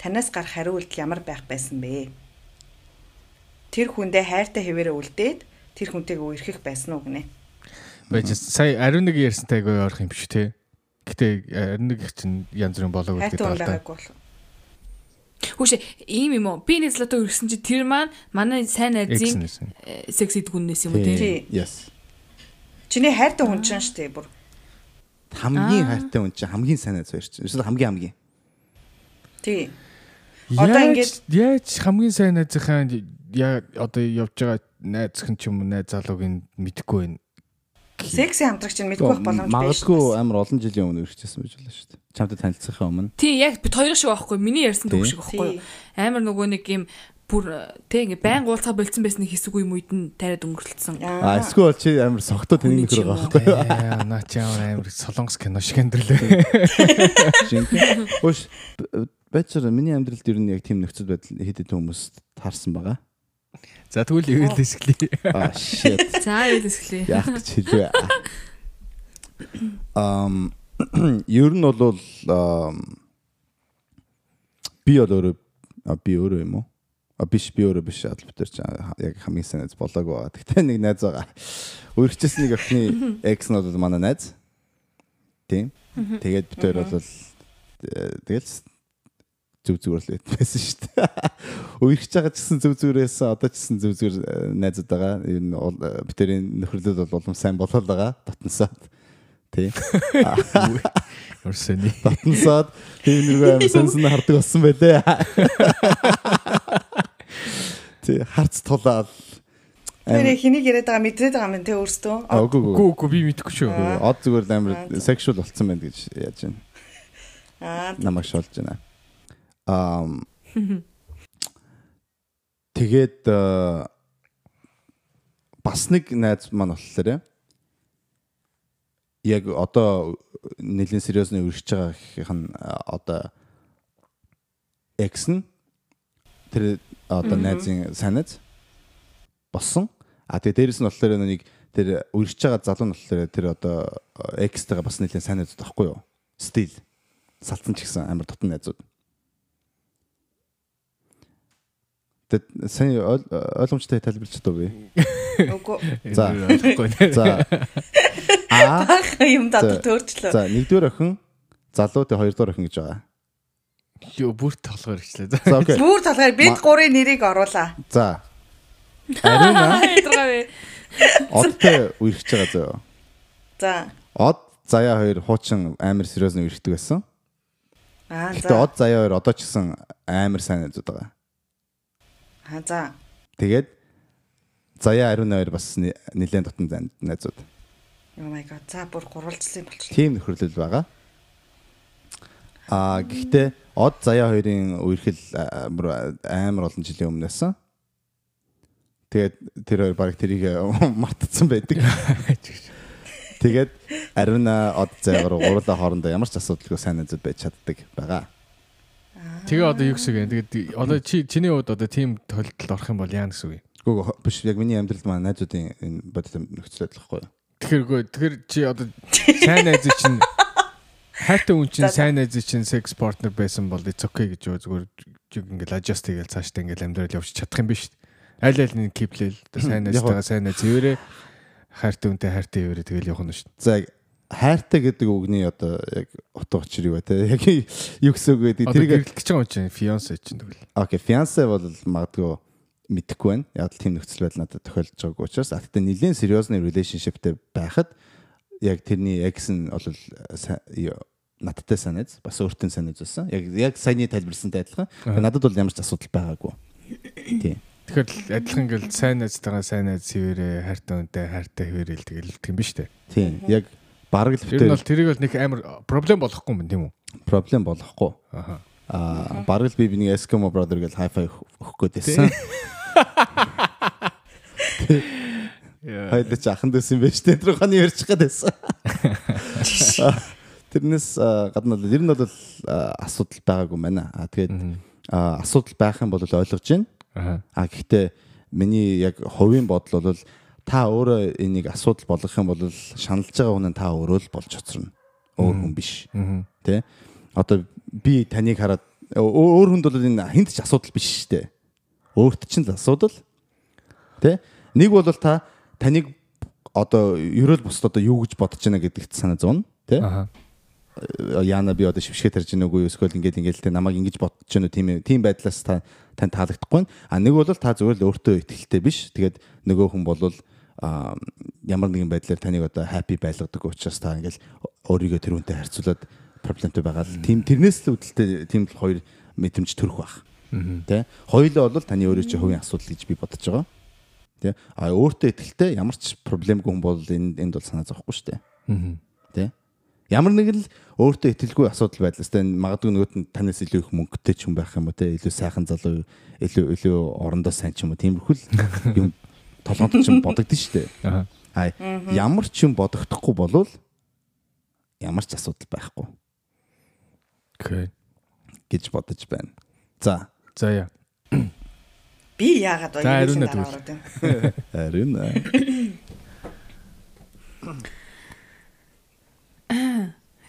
танаас гарах хариу үйлдэл ямар байх байсан бэ? Тэр хүндээ хайртай хэвээрээ үлдээд тэр хүнтэйг үерхэх байсан уу гинэ? Байж сая ариун нэг ярьсантай айгүй ойрох юм биш үү? Гэтэ нэг их чинь янз бүрийн болоог үлдээд байгаа даа. Хүүш ийм юм уу? Би нэг злото өргсөн чи тэр маань манай сайн найзын секс идгүннээс юм уу тий? Yes. Чиний хайртай хүн чинь шүү дээ бүр. Хамгийн хайртай хүн чинь хамгийн сайн найз хоёр чинь. Эсвэл хамгийн хамгийн. Тий. Одоо ингэж яаж хамгийн сайн найзынхаа яа одоо явж байгаа найзхан ч юм уу найз залууг мэдэхгүй байна Секси хамтрагч нь мэдгүй байх боломж байна. Магадгүй амар олон жилийн өмнө өргөжсэн байж болно шүү дээ. Чамтай танилцсахын өмнө. Тий, яг бид хоёр шиг байхгүй. Миний ярьсан төг шиг байхгүй. Амар нөгөө нэг юм бүр тэг ингээ байн гуулцаа болцсон байсан хэсэг юм үед нь тариад өнгөрлөлтсөн. А эсвэл чи амар согтоо тэний нөхөр байгаа байхгүй. Наа чи амар солонгос кино шиг амьдрэлээ. Хөөш бачаар миний амьдралд ер нь яг тийм нөхцөл байдал хэд хэдэн хүмүүс таарсан байгаа. За тэгвэл ивэл эсгэлээ. Аа shit. За ивэл эсгэлээ. Яг ч хэлвэ. Ам ер нь бол би өөрөө би өөрөө юм уу? А биш би өөрөө биш албатэр чи яг хамгийн сайн найз болоогүй байгаа. Тэгтээ нэг найз байгаа. Өөрчлөсөн нэг охины экс нь бол манай найз. Тийм. Тэгээд бид хоёр бол тэгэл зүг зүгээр л байсан шүү дээ. Үерхэж байгаа ч гэсэн зүг зүгээрээс одоо ч гэсэн зүг зүгээр э, найзууд байгаа. Ер нь битэрийн нөхрөлөд бол улам сайн болоод байгаа. Татнасаад. Тий. Өрсөний. Татнасаад тийм нэргүй аим сонсон хардаг болсон байлээ. Тий, харц тулаад Тэр хэнийг яриад байгаа мэдрээд байгаа юм те өөртөө. Үгүй үгүй би мэдэхгүй шүү. Од зүгээр амар сексуал болцсон байна гэж яаж байна. Аа. Намайг шолж байна. Аа Тэгээд бас нэг найз маань болохоор яг одоо нэлийн сериусны өргөж байгаа гэх нь одоо X нь тэр одоо найзын санаац болсон. А тэгээ дээрэс нь болохоор нэг тэр өргөж байгаа залуу нь болохоор тэр одоо X-тэйгээ бас нэлийн санаац байхгүй юу? Стил. Салцсан ч гэсэн амар дотн найзууд. Тэгээд сайн ойлгомжтой тайлбарлаж чадав би. Үгүй. За. За. Аа юм дад төөрчлөө. За, нэгдүгээр охин залуу тэ хоёрдугаар охин гэж байгаа. Йоо бүрт толгоор ичлээ. За окей. Бүр толгоор бид гурийн нэрийг оруулаа. За. Ариуна. Одтой үерхэж байгаа зөө. За. Од заяа хоёр хуучин амар сериусны үерхдэг байсан. Аа за. Гэтэ од заяа хоёр одоо ч гэсэн амар сайн найзууд байгаа. Аа за. Тэгээд Заяа Ариун хоёр бас нэлээд дотн найзууд. Oh my god. За бүр гурвалжлын болчихлоо. Тим нөхөрлөл байгаа. Аа гэхдээ од заяа хоёрын үерхэл амар олон жилийн өмнөөсөн. Тэгээд тэр хоёр баг тэрийг мартцсан байдаг. Тэгээд Арина од заяагаар гурлаа хоорондоо ямар ч асуудалгүй сайн найзууд байж чаддаг байгаа. Тэгээ одоо юу гэсэн вэ? Тэгээд одоо чи чиний хувьд одоо тийм тохиолдолд орох юм бол яа гэсэн үг вэ? Гүг биш яг миний амьдралд маань найзуудын энэ бодит нөхцөл байдал байхгүй юу? Тэгэхээр гоо тэгэхээр чи одоо сайн найз чинь хайртай хүн чинь сайн найз чинь секс партнер байсан бол it's okay гэж зүгээр зүг ингээл adjust хийгээл цаашдаа ингээл амьдрал явж чадах юм биш? Аль аль нэг киплэл сайн найзтайгаа сайн найз хэвээрээ хайртай хүнтэй хайртай хэвээрээ тэгэл явах нь шүү. За хайртай гэдэг үгний одоо яг утга учир юу вэ те? Яг юу гэсэн үг вэ? Тэрийг гэрэлтэж байгаа хүн чинь fiance чинь тэгвэл. окей, fiance бол магадгүй мэдэхгүй байна. Яг л тийм нөхцөл байдал надад тохиолдож байгааг учраас а тэгтээ нэлийн сериусны relationshipтэй байхад яг тэрний ex нь бол надтай санаж бас өөртөө санаж байсан. Яг яг саяны тайлбарсантай адилхан. Надад бол ямар ч асуудал байгаагүй. Тийм. Тэгэхээр адилхан ингээл сайн найзтайгаа сайн найз хэвээрээ хайртай хүнтэй хайртай хэвээрээ л тэгэл тийм биш үү? Тийм. Яг бараг л Тэр нь бол тэрийг бол нэг амар проблем болохгүй юм тийм үү? проблем болохгүй. Аха. Аа бараг л би биний Eskimo brother гэж хай-фай өгөх гээд байсан. Хоёул ч ахын дэс юм байж тэр ухааны ярьчих гээд байсан. Тэрнээс аа, гадна бол ер нь бол аа, асуудал байгаагүй байна. А тэгээд аа, асуудал байх юм бол ойлгож байна. Аха. А гэхдээ миний яг хувийн бодол бол та өөрөө энийг асуудал болгох юм бол шаналж байгаа хүн нь та өөрөө л болж хоцорно. Өөр хүн биш. Тэ? Одоо би таныг хараад өө- өөр хүнд бол энэ хинт ч асуудал биш шүү дээ. Өөрт чинь л асуудал. Тэ? Нэг бол та таныг одоо ерөөл бусд одоо юу гэж бодож байна гэдэгт санаа зовно. Тэ? Аха. Яна би одоо шившгэ тарж гин үгүй эсвэл ингээд ингээд л тэ намайг ингэж бодож гин үү тийм тийм байдлаас та тань таалагдахгүй. А нэг бол та зүгээр л өөртөө ихтэй биш. Тэгээд нөгөө хүн бол а ямар нэгэн байдлаар таныг одоо happy байлгадаг учраас та ингээд өөрийгөө тэр хүнтэй харьцуулаад проблемтэй байгаа л тийм тэрнээс л үүдэлтэй тийм л хоёр мэдрэмж төрөх байх. Тэ? Хоёулаа бол таны өөрөө чи хувийн асуудал гэж би бодож байгаа. Тэ? А өөртөө ихтэй ямар ч проблемгүй хүн бол энд энд бол санаа зовхгүй шүү дээ. Тэ? Ямар нэгэн л өөртөө итгэлгүй асуудал байдлаас тэ магадгүй нөгөөт нь танаас илүү их мөнгөтэй ч хүн байх юм уу тэ илүү сайхан залуу илүү илүү орондоо сайн ч юм уу тиймэрхүү л юм толгойд ч юм бодогдсон шүү дээ. Аха. А ямар ч юм бодогдохгүй болвол ямар ч асуудал байхгүй Окей. гэж бодож байна. За За яа. Би яагаад За, баяр ариун байна. харин аа.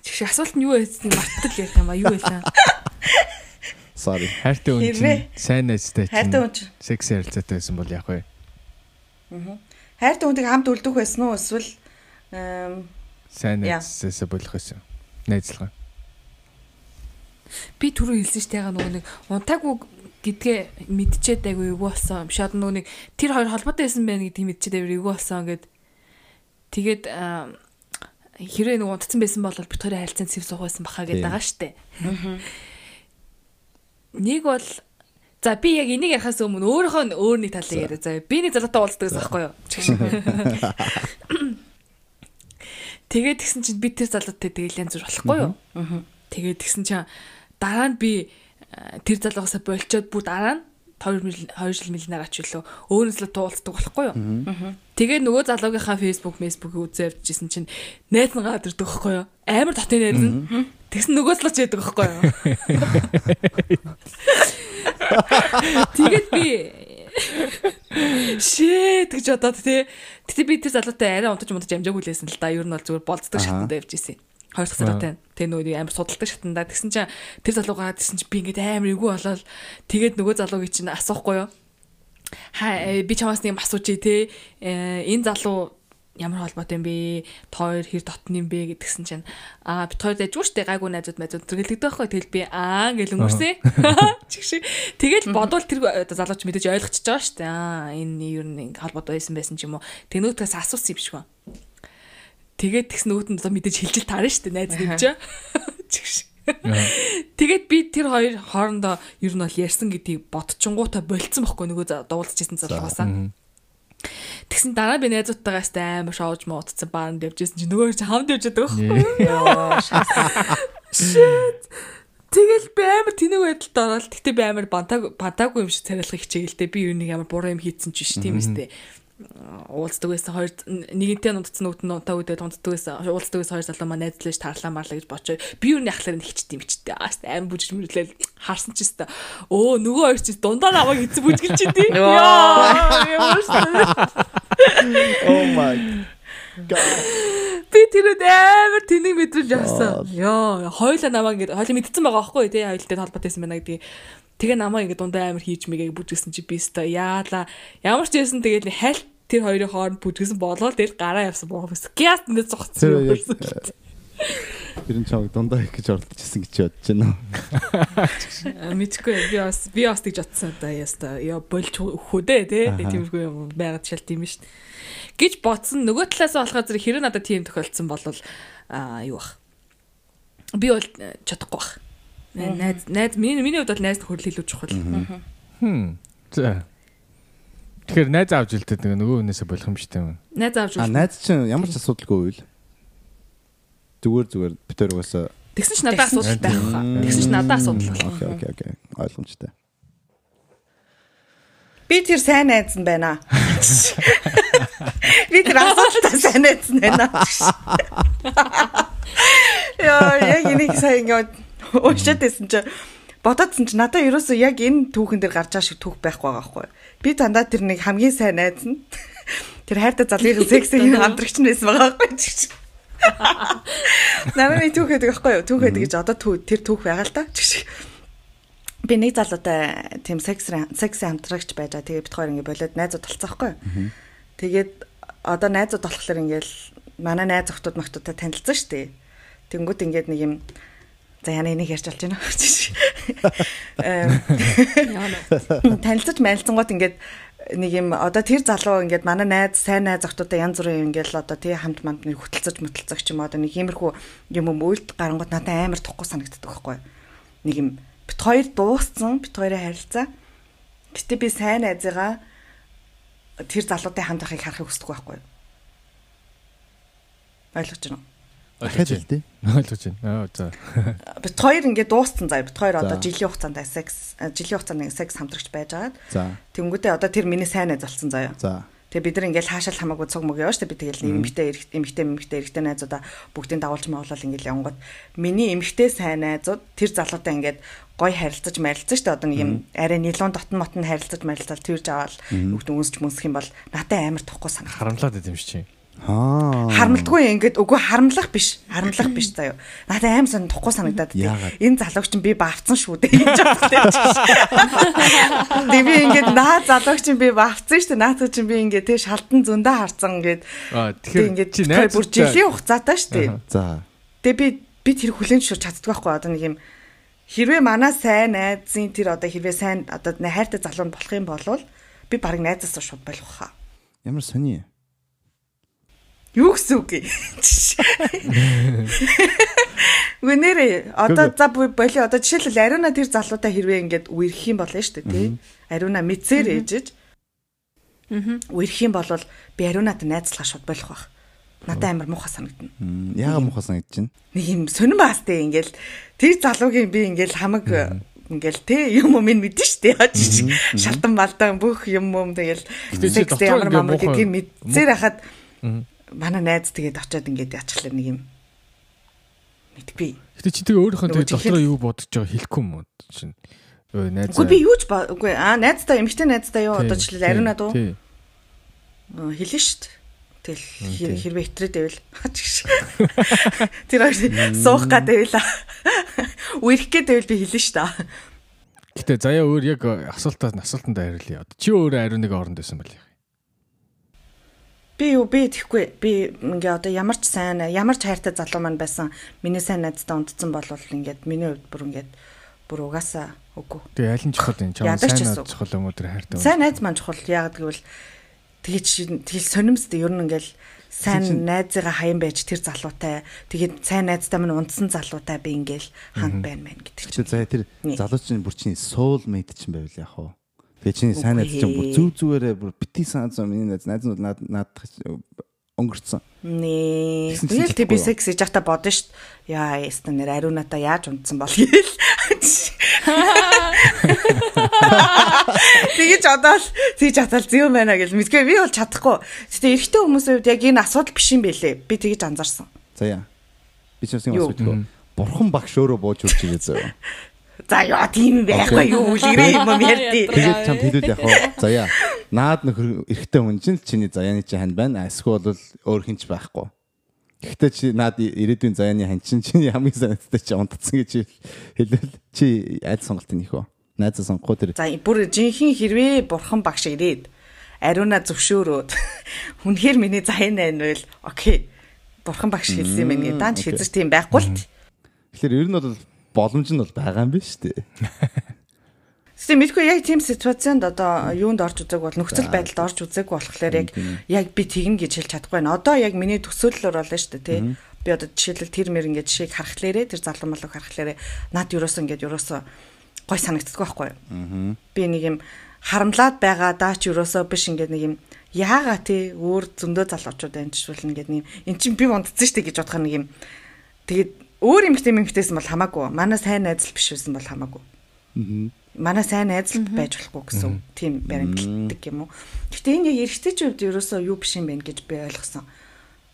Чигш асуулт нь юу байсан мартал ярих юм а юу байлаа. sorry. Хайртай хүн чинь сайн найзтай чинь Хайртай хүн чинь секс харилцаатай байсан бол яах вэ? Хайртай хүнтэй хамт үлдэх байсан уу эсвэл Сайн найзсаа болох байсан. Найзлага. Би түрүү хэлсэн шүү дээ яга нөгөө нэг унтаагүй гэдгээ мэдчихэд айгу эвгүй болсон. Одоо нөгөө нэг тэр хоёр холбоотой байсан байх гэдгийг мэдчихэд айгу эвгүй болсон гэд тэгээд аа, хэрэг нөгөө унтцсан байсан бол бит хоёрын харилцаанд сэв суух байсан баха гэдэг байгаа штэ. Нэг бол За би яг энийг ярихаас өмнө өөрийнхөө өөр нэг талыг яриа. За би нэг залуутай уулздаг гэсэн байхгүй юу? Тэгээд тэгсэн чинь би тэр залуутай тэгэл янз бүр болохгүй юу? Тэгээд тэгсэн чинь дараа нь би э, тэр залуугасаа болчоод бүр дараа нь 2 жил 2 жил мэлнээр ач үлээ өөрөөсөө туулцдаг болохгүй юу? Тэгээд нөгөө залуугийнхаа Facebook, Facebook үзээвчсэн чинь найз нь гадардаг байхгүй юу? Амар дотын найз нь. Тэгсэн нөгөө залууч яадаг байхгүй юу? Тэгээд би Шээ гэж бодоод тий. Тэгтээ би тэр залуутай арай унтаж мунтаж амжаагүй лээсэн л да. Ер нь бол зүгээр болцдог шатанда явж исэн. Хоёр дахь залуутай. Тэгээ нөгөө амар судалдаг шатанда. Тэгсэн чинь тэр залуугаа тэгсэн чинь би ингээд амар эвгүй болоод тэгээд нөгөө залуугийн чинь асуухгүй юу? Хаа би чамаас нэг юм асуучих тий. Э, Энэ залуу ямар холбоотой юм бэ? Тойр хэр дотн юм бэ гэдгсэн чинь аа би тойр дайжгүй штэ гайгүй найзууд найзууд тэргэлдэгтэй байхгүй тэгэл би аа гэл өнгөрсөн. Чигш. Тэгэл бодвол тэр залууч мэдээж ойлгочихж байгаа штэ. Аа энэ ер нь холбоотой байсан байсан ч юм уу. Тэнүүтээс асуусан юм шиг ба. Тэгээд тэгс нөгөөд нь мэдээж хилжил таарна штэ найз нэмж. Чигш. Тэгээд би тэр хоёр хоорондоо ер нь бол ярьсан гэдгийг бодчихгоотаа болцсон байхгүй нөгөө дуулчихсан залуугасаа. Тэгсэн дараа би найзуудтайгаа сте амар шоуж муудсан баанд явжсэн чи нөгөө чи хамт явж байгаа байхгүй. Тэгэл би амар тэнэг байдалд ороод тэгтээ би амар бантаг бантаагүй юм шиг царайлах хичээгэлтэй би юу нэг амар буруу юм хийцэн ч биш тийм үстэй уулздаг байсан хоёр нэгэнтэй унтцсан нүгт нь унтаа үдээд унтдаг байсан уулздаг байсан хоёр залуу маа найзлаж тарлаа марлаа гэж бочоо би юу нэхлээр нэгчт юм чтэй аас аим бүжиж мэрлээл харсан ч өстө. Өө нөгөө хоёр чи дундаа намайг эзэн бүжгэлж ямар Oh my би тэр амар тэнэг мэдрүүлж явсан ёо хоёлаа намаа ингэ хоёлаа мэдсэн байгаа байхгүй тий хоёултай холбоотой байсан байна гэдэг. Тэгээ намаа ингэ дундаа амар хийж мэгээ бүжгэсэн чи би өстө. Яалаа. Ямар ч байсан тэгээд хальт тэр хоёрын хооронд бүжгэсэн болоод тэр гараа явсан боо. Скиас ингэ зогцсон юм байсан. Тэр нь чамд дундаа их гэж оролдож ирсэн гэж бодож байна. Мэдгүй би бас би бас гэж бодсон да яста яа болж хөөдөө те тиймэрхүү юм байгаад шал тийм шүү дээ гэж бодсон. Нөгөө талаас болохоор зэрэг хэрэг надад тийм тохиолдсон бол аа юу бах. Би бол э, чадахгүй бах. Найз найз миний миний хувьд бол найз нөхөр илүү чухал. Хм. За. Тэгэхээр найз авч илтээд нөгөө хүнээсээ болох юм шүү дээ. Найз авч А найз чинь ямар ч асуудалгүй үйл. Зүгээр зүгээр битэр угаасаа Тэгсэн ч надад асуудал байх хаа. Тэгсэн ч надад асуудал болох. Окей окей окей. Ойлгомжтой. Би тэр сайн найз нь байна. Би тэр асуудалтай сайн найз нь байна. Яа, яг энийг сайн ингээд уушаад байсан чи бодоодсэн чи надад ерөөсөө яг энэ түүхэн дээр гарч байгаа шиг түүх байхгүй байгаа байхгүй. Би дандаа тэр нэг хамгийн сайн найз нь тэр хайртай залгын сексийн хамтрагч нь байсан байгаа байхгүй. Намайг түүхэд байхгүй юу? Түүхэд гэж одоо тэр түүх байгаа л да. Чиг би нэг залуутай тийм секс секс хамтрагч байж байгаа. Тэгээ бит хоёр ингэ болоод найзууд толцоохгүй. Тэгээд одоо найзууд болохоор ингээл манай найз охтууд мохтуудтай танилцсан шүү дээ. Тэнгүүд ингээд нэг юм за яна энийг ярьж болж байна. Танилцаж мэлцэнгууд ингээд нэг юм одоо тэр залуу ингээд манай найз сайн найз охтуудаа янз бүрийн ингээл одоо тий хамт манд нэг хөтөлцөж мөтөлцөг ч юм одоо нэг иймэрхүү юм юм үйлд гарангууд надад амар тухгүй санагддаг байхгүй. Нэг юм бит хоёр дууссан, бит хоёроо харилцаа. Гэтэ би сайн найзыгаа тэр залуутай хамт байхыг харахыг хүсдэг байхгүй? Ойлгож байна уу? Дахиад л дээ. Ойлгож байна. Аа за. Бит хоёр ингээд дууссан заяа. Бит хоёр одоо жилийн хугацаанд секс жилийн хугацаанд нэг секс хамтрагч байж байгаад. За. Тэнгүүтээ одоо тэр миний сайн найз болсон заяа. За. Тэгээ бид нар ингээл хаашаал хамаагүй цуг мөг яваа штэ би тэгэл нэг эмэгтэй эмэгтэй эмэгтэй эрэгтэй найзуудаа бүгдийг дагуулж маавлал ингээл явангууд миний эмэгтэй сайн найзууд тэр залуутай ингээд гой харилцаж марилцсан штэ одоо нэг юм арай нилон дотн мотн харилцаж марилцал тэрж аваад бүгд өнсч мөнсөх юм бол надад амар тухгүй санагдав. Харамлаад идэм шиг. Аа. Харамлдаггүй ингээд үгүй харамлах биш. Харамлах биш заяо. Надад аим сон тухгүй санагдаад тий. Энэ залууч чинь би бавцсан шүү дээ гэж бодсон. Тэг би ингээд наа залууч чинь би бавцсан шүү дээ. Наацаа чинь би ингээд тий шалтан зөндөө харцсан ингээд. Аа тэгэхээр ингээд чи найз бүр жилийн хугацаатай шүү дээ. За. Тэг би би тэр хүлэн зөвшөөрч чаддаг байхгүй одоо нэг юм хэрвээ манай сайн найзын тэр одоо хэрвээ сайн одоо хайртай залуу нь болох юм бол би баг найзаас шууд болох хаа. Ямар сони. Юу гэсэн үг юм? Гүнэрээ одоо за боли одоо жишээлбэл Ариуна тэр залуутай хэрвээ ингээд үерх юм болно шүү дээ тий. Ариуна мэдсээр ээжэж. Аа. Үерх юм бол би Ариунад найзлах шууд болох байх. Надад амар муухай санагдана. Яагаад муухай санагдаж байна? Нэг юм сонирн баастай ингээл тэр залуугийн би ингээл хамаг ингээл те юм юм мэдэн штэ яаж шалтан балдан бүх юм юм тэгэл секс ямар мамаг гэдгийг мэдсээр хахад манай найз тэгээд очиод ингээд яачлаа нэг юм мэдгүй. Гэтэ чи тэгээ өөрийнхөө тэгээ дотроо юу бодож байгаа хэлэхгүй юм уу чинь. Өө найз. Үгүй би юу ч үгүй аа найзтай эмэгтэй найзтай юу одоо жишээл ариуна дуу. Хэлнэ штт. Тэгэл хэрвээ итрээд байвал тэр хоёр суух гэдэг байла. Үерх гэдэг байвал би хэлнэ штт. Гэтэ заяа өөр яг асуултаас асуултанд хариулъя. Чи өөрөө ариуныг оронд байсан байл. Би юу би тэгэхгүй би ингээ одоо ямар ч сайн ямар ч хайртай залуу маань байсан миний сайн найзтай унтцсан бол ингээд миний хувьд бүр ингээд бүр угаасаа үгүй. Тэгээ аль нь чухал энэ чам сайн найз чухал юм уу тэр хайртай. Сайн найз маань чухал яагаад гэвэл тэгэж тэгэл сонимсдээ ер нь ингээл сайн найзыгаа хаян байж тэр залуутай тэгээд сайн найзтай минь унтсан залуутай би ингээл ханд байна мэн гэдэг чинь. За тэр залуу чинь бүр чинь soul mate чинь байвал яах вэ? Тэгээ чиний сайн найз чинь бүр зүв зүгээрээ бүр бити санаа зам миний найз найз нь над над өнгөрцөн. Нээ. Тэгэл чадахгүй би секс хийж байхдаа бодно дээ. Яа, яста нэр ариуната яаж унтсан бол гээл. Тэгэж одоол тэгж хатал зэв байна гэж мэдгүй би бол чадахгүй. Гэтэ эрэгтэй хүмүүсийн хувьд яг энэ асуудал биш юм бэлээ. Би тэгэж анзаарсан. За яа. Би ч бас юм Юу? асуух. Бурхан багш өөрөө бууж үрж ирээ зөө. За яа тийм байхгүй юу үлгэрээ юм ярьдээ. Тэгээд чамд хэлүүл яг хаа. За яа. Наад нөхөр эрэгтэй хүн чинь чиний заяаны чинь хань байна. Эсвэл бол өөр хинч байхгүй. Гэхдээ чи наад ирээдүйн заяаны хань чинь чиний хамгийн санаатай чи унтцсан гэж хэлвэл чи айд сонголтын их үү? Найзаа сонгохгүй тэр За бүр жинхэнэ хэрвээ бурхан багш ирээд ариуна зөвшөөрөөд үнэхээр миний заяан байна байл окей. Бурхан багш хэлсэн юм байна. Даанч хязгар тийм байхгүй л. Тэгэхээр ер нь бол боломж нь бол байгаа юм биш үү? Тэгсэн мэдгүй яг тийм ситуацанд одоо юунд орж үзэг бол нөхцөл байдалд орж үзэг болохоор яг яг би тэгнэ гэж хэлж чадахгүй байна. Одоо яг миний төсөөллөөр болно шүү дээ тий. Би одоо жишээлбэл тэр мэр ингээд жишээг харахлаарэ тэр залуу малыг харахлаарэ над юроос ингээд юроос гой санагддаг байхгүй юу? Би нэг юм харамлаад байгаа даа ч юроосоо биш ингээд нэг юм яага тий өөр зөндөө залуучууд жишүүл ингээд нэг эн чинь би унтцсан шүү дээ гэж бодох нэг юм тэгээд өөр юм хтэй мэмхтэйсэн бол хамаагүй. Манай сайн найзал биш байсан бол хамаагүй. Манай сайн найзал байж болохгүй гэсэн тийм баримтлагдаг юм уу. Гэтэ энэ яг эргэжтэйчүүд ерөөсөө юу биш юм бэ гэж би ойлгосон.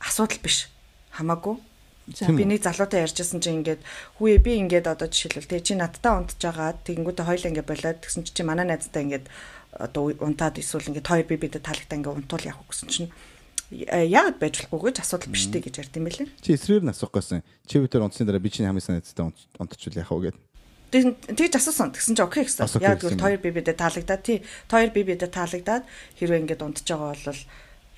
Асуудал биш. Хамаагүй. За би нэг залуутай ярьжсэн чинь ингээд хүүе би ингээд одоо жишээлбэл тэг чи надтай унтж байгаа тэгэнгүүтээ хоёул ингээд болоод тэгсэн чи чи манай найзтай ингээд одоо унтаад эсвэл ингээд хоёр би бидэд таалагтай ингээд унтуул явах гэсэн чинь яагаад байж болохгүй гэж асуудал биш дээ гэж ярьд юм байлээ. Чи эсрээр нь асуух гэсэн. Чи бүтээр унтсны дараа би чиний хамгийн санаатай унтчихвал яах вэ гэдэг. Тэг- Тэгж асуусан. Тэгсэн чи окей гэсэн. Гэсэн гэвэл хоёр бибидээ таалагдаад тий. Хоёр бибидээ таалагдаад хэрвээ ингээд унтж байгаа бол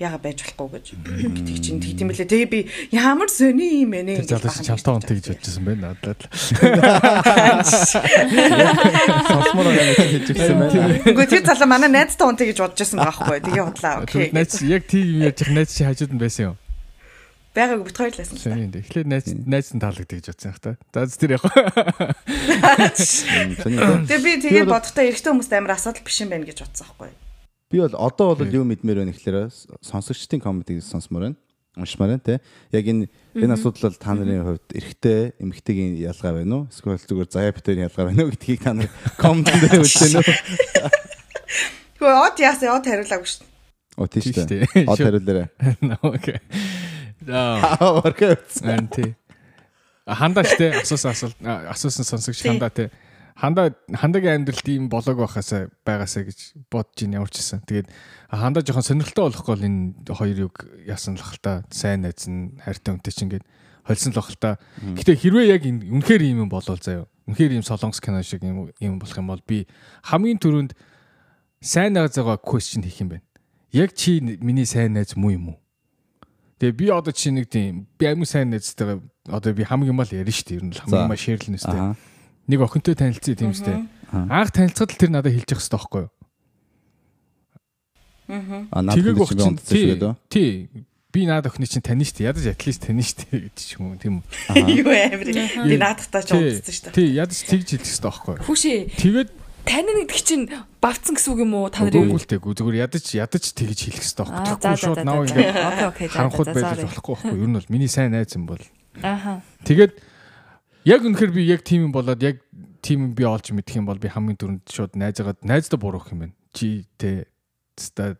яга байж болохгүй гэж. Тэг чинь тэгт юм бэлээ. Тэгээ би ямар сони юм бэ нэ. Тэр залуу чи чамтаа унтыг гэж бодчихсон байна надад л. Сонсмоор байгаа хийж ирсэн байна. Үгүй тэр залуу манай найзтай унтыг гэж бодож байсан байхгүй. Тэгээ бодлаа. Окей. Найз яг тийм юм яаж их найз чи хажууд нь байсан юм. Байгааг бит хоёр лсэн. Сони энэ. Эхлээд найз найз нь таалагддаг гэж бодсон юм та. За тэр яг. Тэгээ би тэгээ бодохдоо эрэгтэй хүмүүст амар асуудал биш юм байна гэж бодсон байхгүй. Би бол одоо бол юу мэдмээр байна гэхлээр сонсогчдын комментиг сонсмоор байна. Уншмаар байна те. Яг энэ энэ асуудал бол та нарын хувьд эрэгтэй, эмэгтэйгийн ялгаа байна уу? Эсвэл зүгээр заяа битэрийн ялгаа байна уу гэдгийг та нар коммент дээр үлдээн үү? Гэхдээ од яасан од хариулаагүй шүү. Оо тийш дээ. Од хариулаарай. Окей. Аа. Хандаа штэ асуусан асуулт асуусан сонсогч хандаа те. Хандаа хандагийн амьдралд ийм болоог байхасаа байгаасаа гэж бодож ин ямар ч гэсэн. Тэгээд хандаа жоохон сонирхолтой болохгүй бол энэ хоёр юг яасан л хальта сайн найз нь хайртай үнтэй чинь ингээд холсон л хальта. Гэтэ хэрвээ яг энэ үнэхээр ийм юм болол заяа. Үнэхээр ийм солонгос кино шиг юм юм болох юм бол би хамгийн түрүүнд сайн найз байгаа question хийх юм байна. Яг чи миний сайн найз муу юм уу? Тэгээ би одоо чи нэг тийм би амин сайн найзтайгаа одоо би хамгийн мал ярина шүү дээ. Ер нь хамгийн мал шеэрлэн өстэй. Аа. Нэг охинтой танилцъя тийм үстэй. Анх танилцахад л тэр надад хэлж явах хэрэгтэй байхгүй юу? А наад Тэгээг хүн өгч чинь чинь унтсан шүү тий. дээ. Тий. Би наад охины чинь шүү дээ. Ядаж атлист шүү дээ гэж ч юм уу тийм үү. Юу амир. Би наадахтаа ч унтсан шүү дээ. Тий, ядаж тэгж хэлэх хэрэгтэй байхгүй юу? Хүүшээ Тэгээд тань нэг чинь бавцсан гэсэн үг юм уу та нарын Google тэггүй зүгээр ядаж ядаж тэгж хэлэх хэрэгтэй Аа, байхгүй Тэгэхгүй шууд наа ингээд харанхуй байж болохгүй байхгүй юу? Ер нь бол миний сайн найз юм бол Ааха. Тэгээд яг үнэхээр би яг тийм юм болоод яг тийм юм би олж мэдэх юм бол би хамгийн түрүүнд шууд найзаагаад найздаа буруух юм байна. Чи тэ ста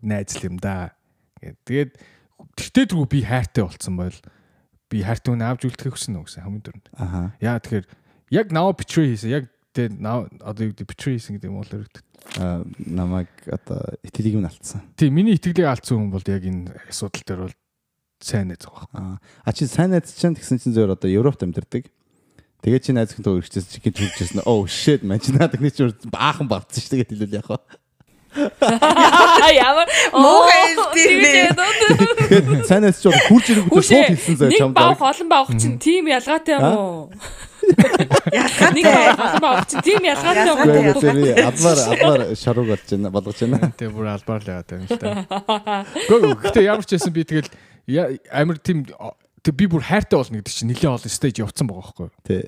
найз л юм да. Тэгээд тэгтээ дэргүү би хайртай болцсон байл би хайртай хүн авч үлдэхийг хүснэ үү гэсэн хамгийн түрүүнд. Аха. Яа тэгэхээр яг now betray хийсэн. Яг тэ now одоо юу гэдэг betray хийсэн гэдэг юм уу л өргөдөг. Аа, намайг одоо итгэлийг нь алдсан. Тийм миний итгэлийг алдсан хүн бол яг энэ асуудал дээр бол сайн найз байгаа. Аа. А чи сайн найз чинь тэгсэн чинь зөвөр одоо Европт амьдардаг. Тэгээ чи найз хүнтэй өргөжчихсэн чи гэж хэлжсэн. Oh shit man чи надад нэг чи баахан бавцсан шүү тэгээд хэлвэл яах вэ? Ямар Муухай нэ. Тэгээд сайн найз чи одоо хурж ирэнгүүтээ шууд хэлсэн зөө Нэг чамд. баах олон баах чинь тийм ялгаатай юм уу? Нэг баах олон баах чинь тийм ялгаатай юм уу? Адвар адвар шарууг болж байна болгож байна. Тэгээ бүр албаар л яваад байна л та. Гэхдээ ямар ч байсан би тэгэл амар тийм тэг би бүр хайртай болно гэдэг чинь нэлээд олон стейж явцсан байгаа байхгүй юу. Тий.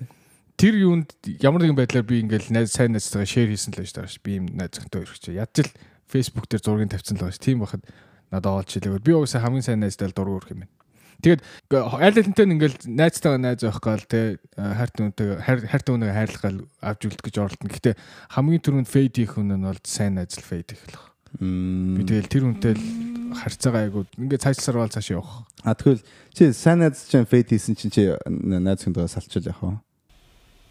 Тэр юунд ямар нэгэн байдлаар би ингээл найз сайн найзтайгаа шеэр хийсэн л байж байгаа ш. Би юм найз зөвхөнтэй өргөч. Ядч л Facebook дээр зургийг тавьсан л байгаа ш. Тийм байхад надад олж хэлээгүүл. Би угаасаа хамгийн сайн найзтай л дургу өрх юм байна. Тэгээд айл алинтай ингээл найзтайгаа найз байх гал те хайрт үнтэй хайрт үнэ хайрлахал авч үлдэх гэж оролдоно. Гэхдээ хамгийн түрүүнд фейд хийх хүн нь бол сайн найз л фейд хийх л баг. Би тэгэл тэр үнтэй л харьцаагаа айгуу ингээд цаашлсарвал цааш явах. А тэгвэл чи сайн найз чинь фейд хийсэн чинь чи найз хүндээ салчил явах уу?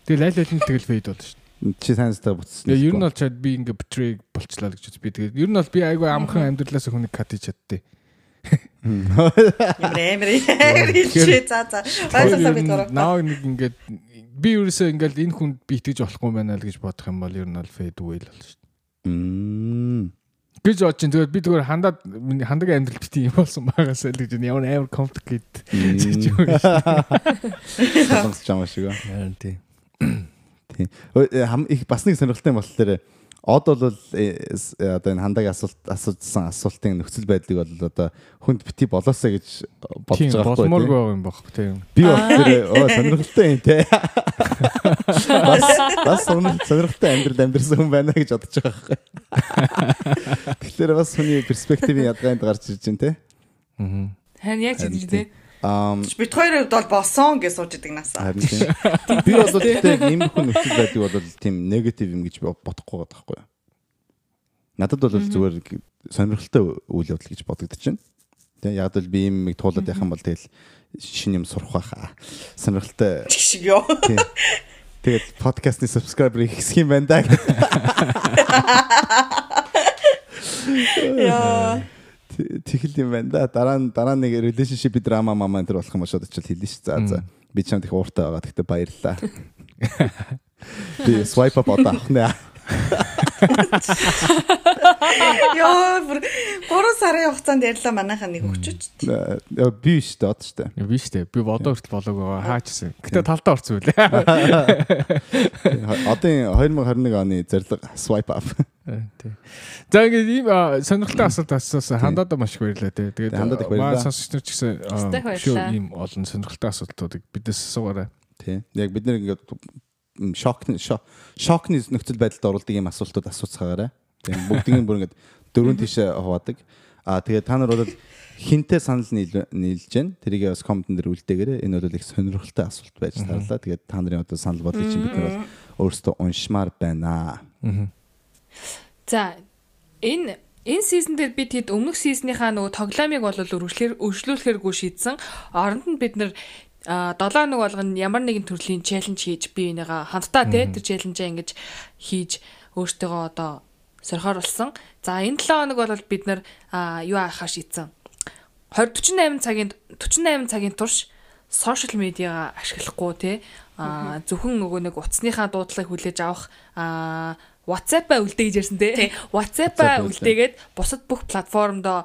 Тэгэл айл алин тэгэл фейд болно шүү дээ. Чи сайн найзтай буцсан. Тэгээ ер нь бол чад би ингээд betray болчлаа л гэж би тэгээд ер нь бол би айгуу амхан амьдралаас хүнийг кат хийж чаддээ. Амар хэлчихээ за за. Баярлалаа бид гурав. Наа нэг ингээд би ерөөсөө ингээд энэ хүнд би итгэж болохгүй байна л гэж бодох юм бол ер нь бол fade away л болно шүү дээ. Мм. Гэж бодож чинь тэгээд би зүгээр хандаад хандаг амьдрал бити юм болсон байгаасаа л гэж ямар амар complicated гэж юм шиг. Сонсож байгаа шиг. Харин тийм. Тийм. Хам их бас нэг сонирхолтой юм болохоор Од бол э, одоо энэ хандаг асуулт асуусан асуултын нөхцөл байдлыг бол одоо хүнд бити болоосаа гэж бодож байгаа байхгүй болмооргүй байгаа юм баг тийм. Би болохоор оо сонирхолтой юм те. Бас бас сонирхолтой амьдрал амьдрсан хүн байна гэж бодож байгаа байхгүй. Тэгэхээр бас хүний перспективийн ядгаанд гарч ирж байна те. Аа. Харин яг ч тийм Ам Бид хоёрын хувьд бол болсон гэж сууж идэг насаа. харин тийм. Би бол тэгтээ ийм хүн нөхцөл байдлыг бол тийм негатив юм гэж бодохгүй байгаа байхгүй юу. Надад бол зүгээр сонирхолтой үйл явдал гэж байна. Тэг яг л би ийм нэг туулаад юм бол тэгэл шин юм сурах байхаа. Сонирхолтой шиг ёо. Тэгээд подкастны subscriber ихсэх юм байна да. Яа. Тэгэл юм байна да. Дараа нь дараа нэг relationship drama мама энэ төр болох юм шууд очил хэлнэ ш. За за. Би ч юм их ууртай байгаа. Тэгтээ баярлалаа. Би swipe up одоо авах нэ. Яа, бүр 3 сарын хугацаанд ярьлаа манайхаа нэг өгчөж. Яа, Би шүү дээ, од дээ. Би штэ. Би бодоо хүртэл болоог байгаа. Хаачсан. Гэтэ талдаа орсон үлээ. Одоо 2021 оны зорилго swipe up. Тийм. За ингээд ийм сонирхолтой асуулт асуусан. Хандаад маш их баярлалаа тий. Тэгээд Хандаад их баярлалаа. маа сонсогч нар ч гэсэн шүү ийм олон сонирхолтой асуултуудыг бидээс асуугаарай. Тий. Яг бид нэр ингээд шокны шокны нөхцөл байдалд оруулдаг юм асуултууд асууцгаарай. Тийм бүгдийн бүр ингээд дөрөв тийшээ хуваадаг. Аа тэгээд та нар бол хинтээ санал нийл- нийлж гэн тэрийг бас комментэн дээр үлдээгээрэй. Энэ бол их сонирхолтой асуулт байж тарлаа. Тэгээд та нарын одоо санал бодлыг чинь бид нар бол өөрсдөө уншмаар байна. За энэ энэ сизон дээр бид хэд өмнөх сизнийхаа нөгөө тоглоомыг бол өргөжлөхөр өргөжлүүлэхэргүй шийдсэн. Оронд нь бид нэр а 7 хоног болгоно ямар нэгэн төрлийн челленж хийж би энийгээ хамтдаа те тэр челленжээ ингэж хийж өөртөөгөө одоо сорхоор болсон. За энэ 7 хоног бол бид нар юу аахаа шийдсэн. 20 48 цагийн 48 цагийн турш сошиал медиагаа ашиглахгүй те а зөвхөн нөгөө нэг утасныхаа дуудлагыг хүлээж авах а WhatsApp-а үлдээ гэж ярьсан те. WhatsApp-а үлдээгээд бусад бүх платформдоо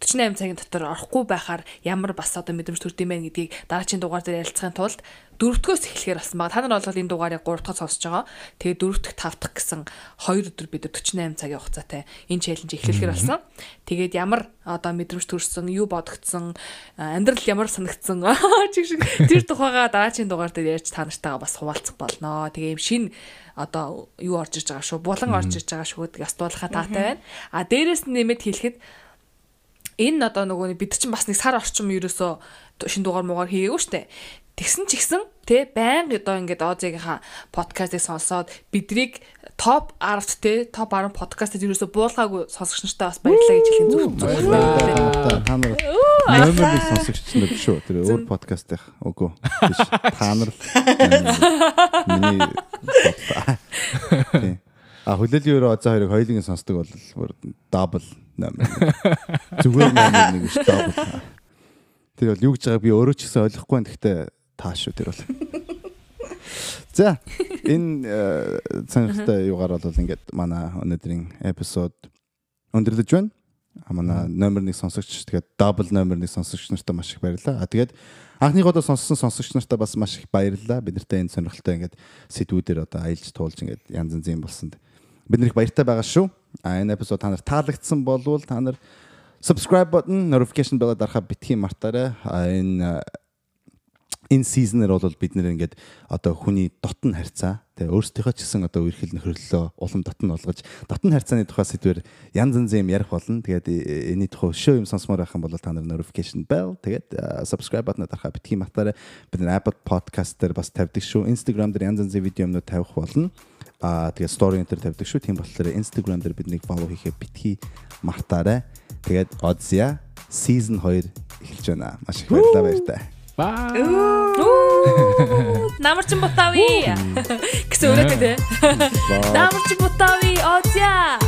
48 цагийн дотор орохгүй байхаар ямар бас одоо мэдрэмж төрд юм бэ гэдгийг дараагийн дугаар дээр ярилцахын тулд дөрөвдгөөс эхлэхээр болсон баг. Та нар бол энэ дугаарыг 3 дахь сонсож байгаа. Тэгээ дөрөв дэх 5 дахь гэсэн 2 өдөр бид 48 цагийн хугацаатай энэ челленж эхлэхээр болсон. Тэгээд ямар одоо мэдрэмж төрсөн, юу бодогдсон, амьдрал ямар санагдсан чиг шиг тэр тухайга дараагийн дугаар дээр ярьж та нартайгаа бас хуваалцах болно. Тэгээ юм шин одоо юу орж иж байгаа шүү. Булан орж иж байгаа шүү гэдэг ястуулахаа таатай байна. А дээрэс нь нэмэт хэлэхэд энэ одоо нөгөө бид чинь бас нэг сар орчим ерөөсөө шин дугаар муугаар хийгээгүй штэ. Тэгсэн ч ихсэн те байнга одоо ингээд Озигийнхаа подкастыг сонсоод бидрийг топ 10 те топ 10 подкастыг ерөөсөө буулгаагүй сонсогч нартай бас баярлалаа гэж хэлэх зүг зүг. Баярлалаа. Та нар номер нэг сонсогч нар биш үү? Тэр өөр подкаст их. Үгүй. Та нар л миний. А хүлээлийн өрөө оцоо хоёрыг хоёулын сонсдог бол дабл номер. Зүгээр номер нэг дабл. Тэр бол юу гэж байгааг би өөрөө ч гэсэн ойлгохгүй байна. Гэхдээ тааш шүү тэр бол. За энэ э, сонирхолтой юугаар бол ингээд манай өнөөдрийн эпизод өндөрлөж байна. А манай номер 1 сонсогч тэгээд дабл номер 1 сонсогч нартай маш их баярлалаа. А тэгээд анхныгоо сонссон сонсогч нартай бас маш их баярлалаа. Бид нартай энэ сонирхолтой ингээд сэдвүүдээр одоо аялж туулж ингээд янз янзын болсонд бид нарыг баяртай байгаа шүү. А энэ эпизод та нарт таалагдсан болвол та нар subscribe button notification bell дарахаа битгий мартаарай. А энэ энэ сизнэр бол бид нэр ингээд одоо хүний дотн харьцаа тэгээ өөрсдийнхөө ч гэсэн одоо үерхэл нөхөрлөлөө улам дотн болгож дотн харьцааны тухай сэдвэр янз янз юм ярих болно. Тэгээд э, энэний тухай шоу юм сонсомоор байх юм бол та нар notification bell тэгээд э, subscribe батнаа дарахаа битгий матаараа бид нар Apple podcast дээр бас тавьдаг шүү. Instagram дээр янз янзын видео юмнууд тавих болно. Аа тэгээд story энэ төр тавьдаг шүү. Тийм болохоор Instagram дээр биднийг follow хийхээ битгий мартаарай. Тэгээд Odzia season 2 эхэлж байна. Маш их баярлалаа баяртай. Баа. Намарчин бутави. Гэсэн өрөөтэй. Намарчин бутави. Оця.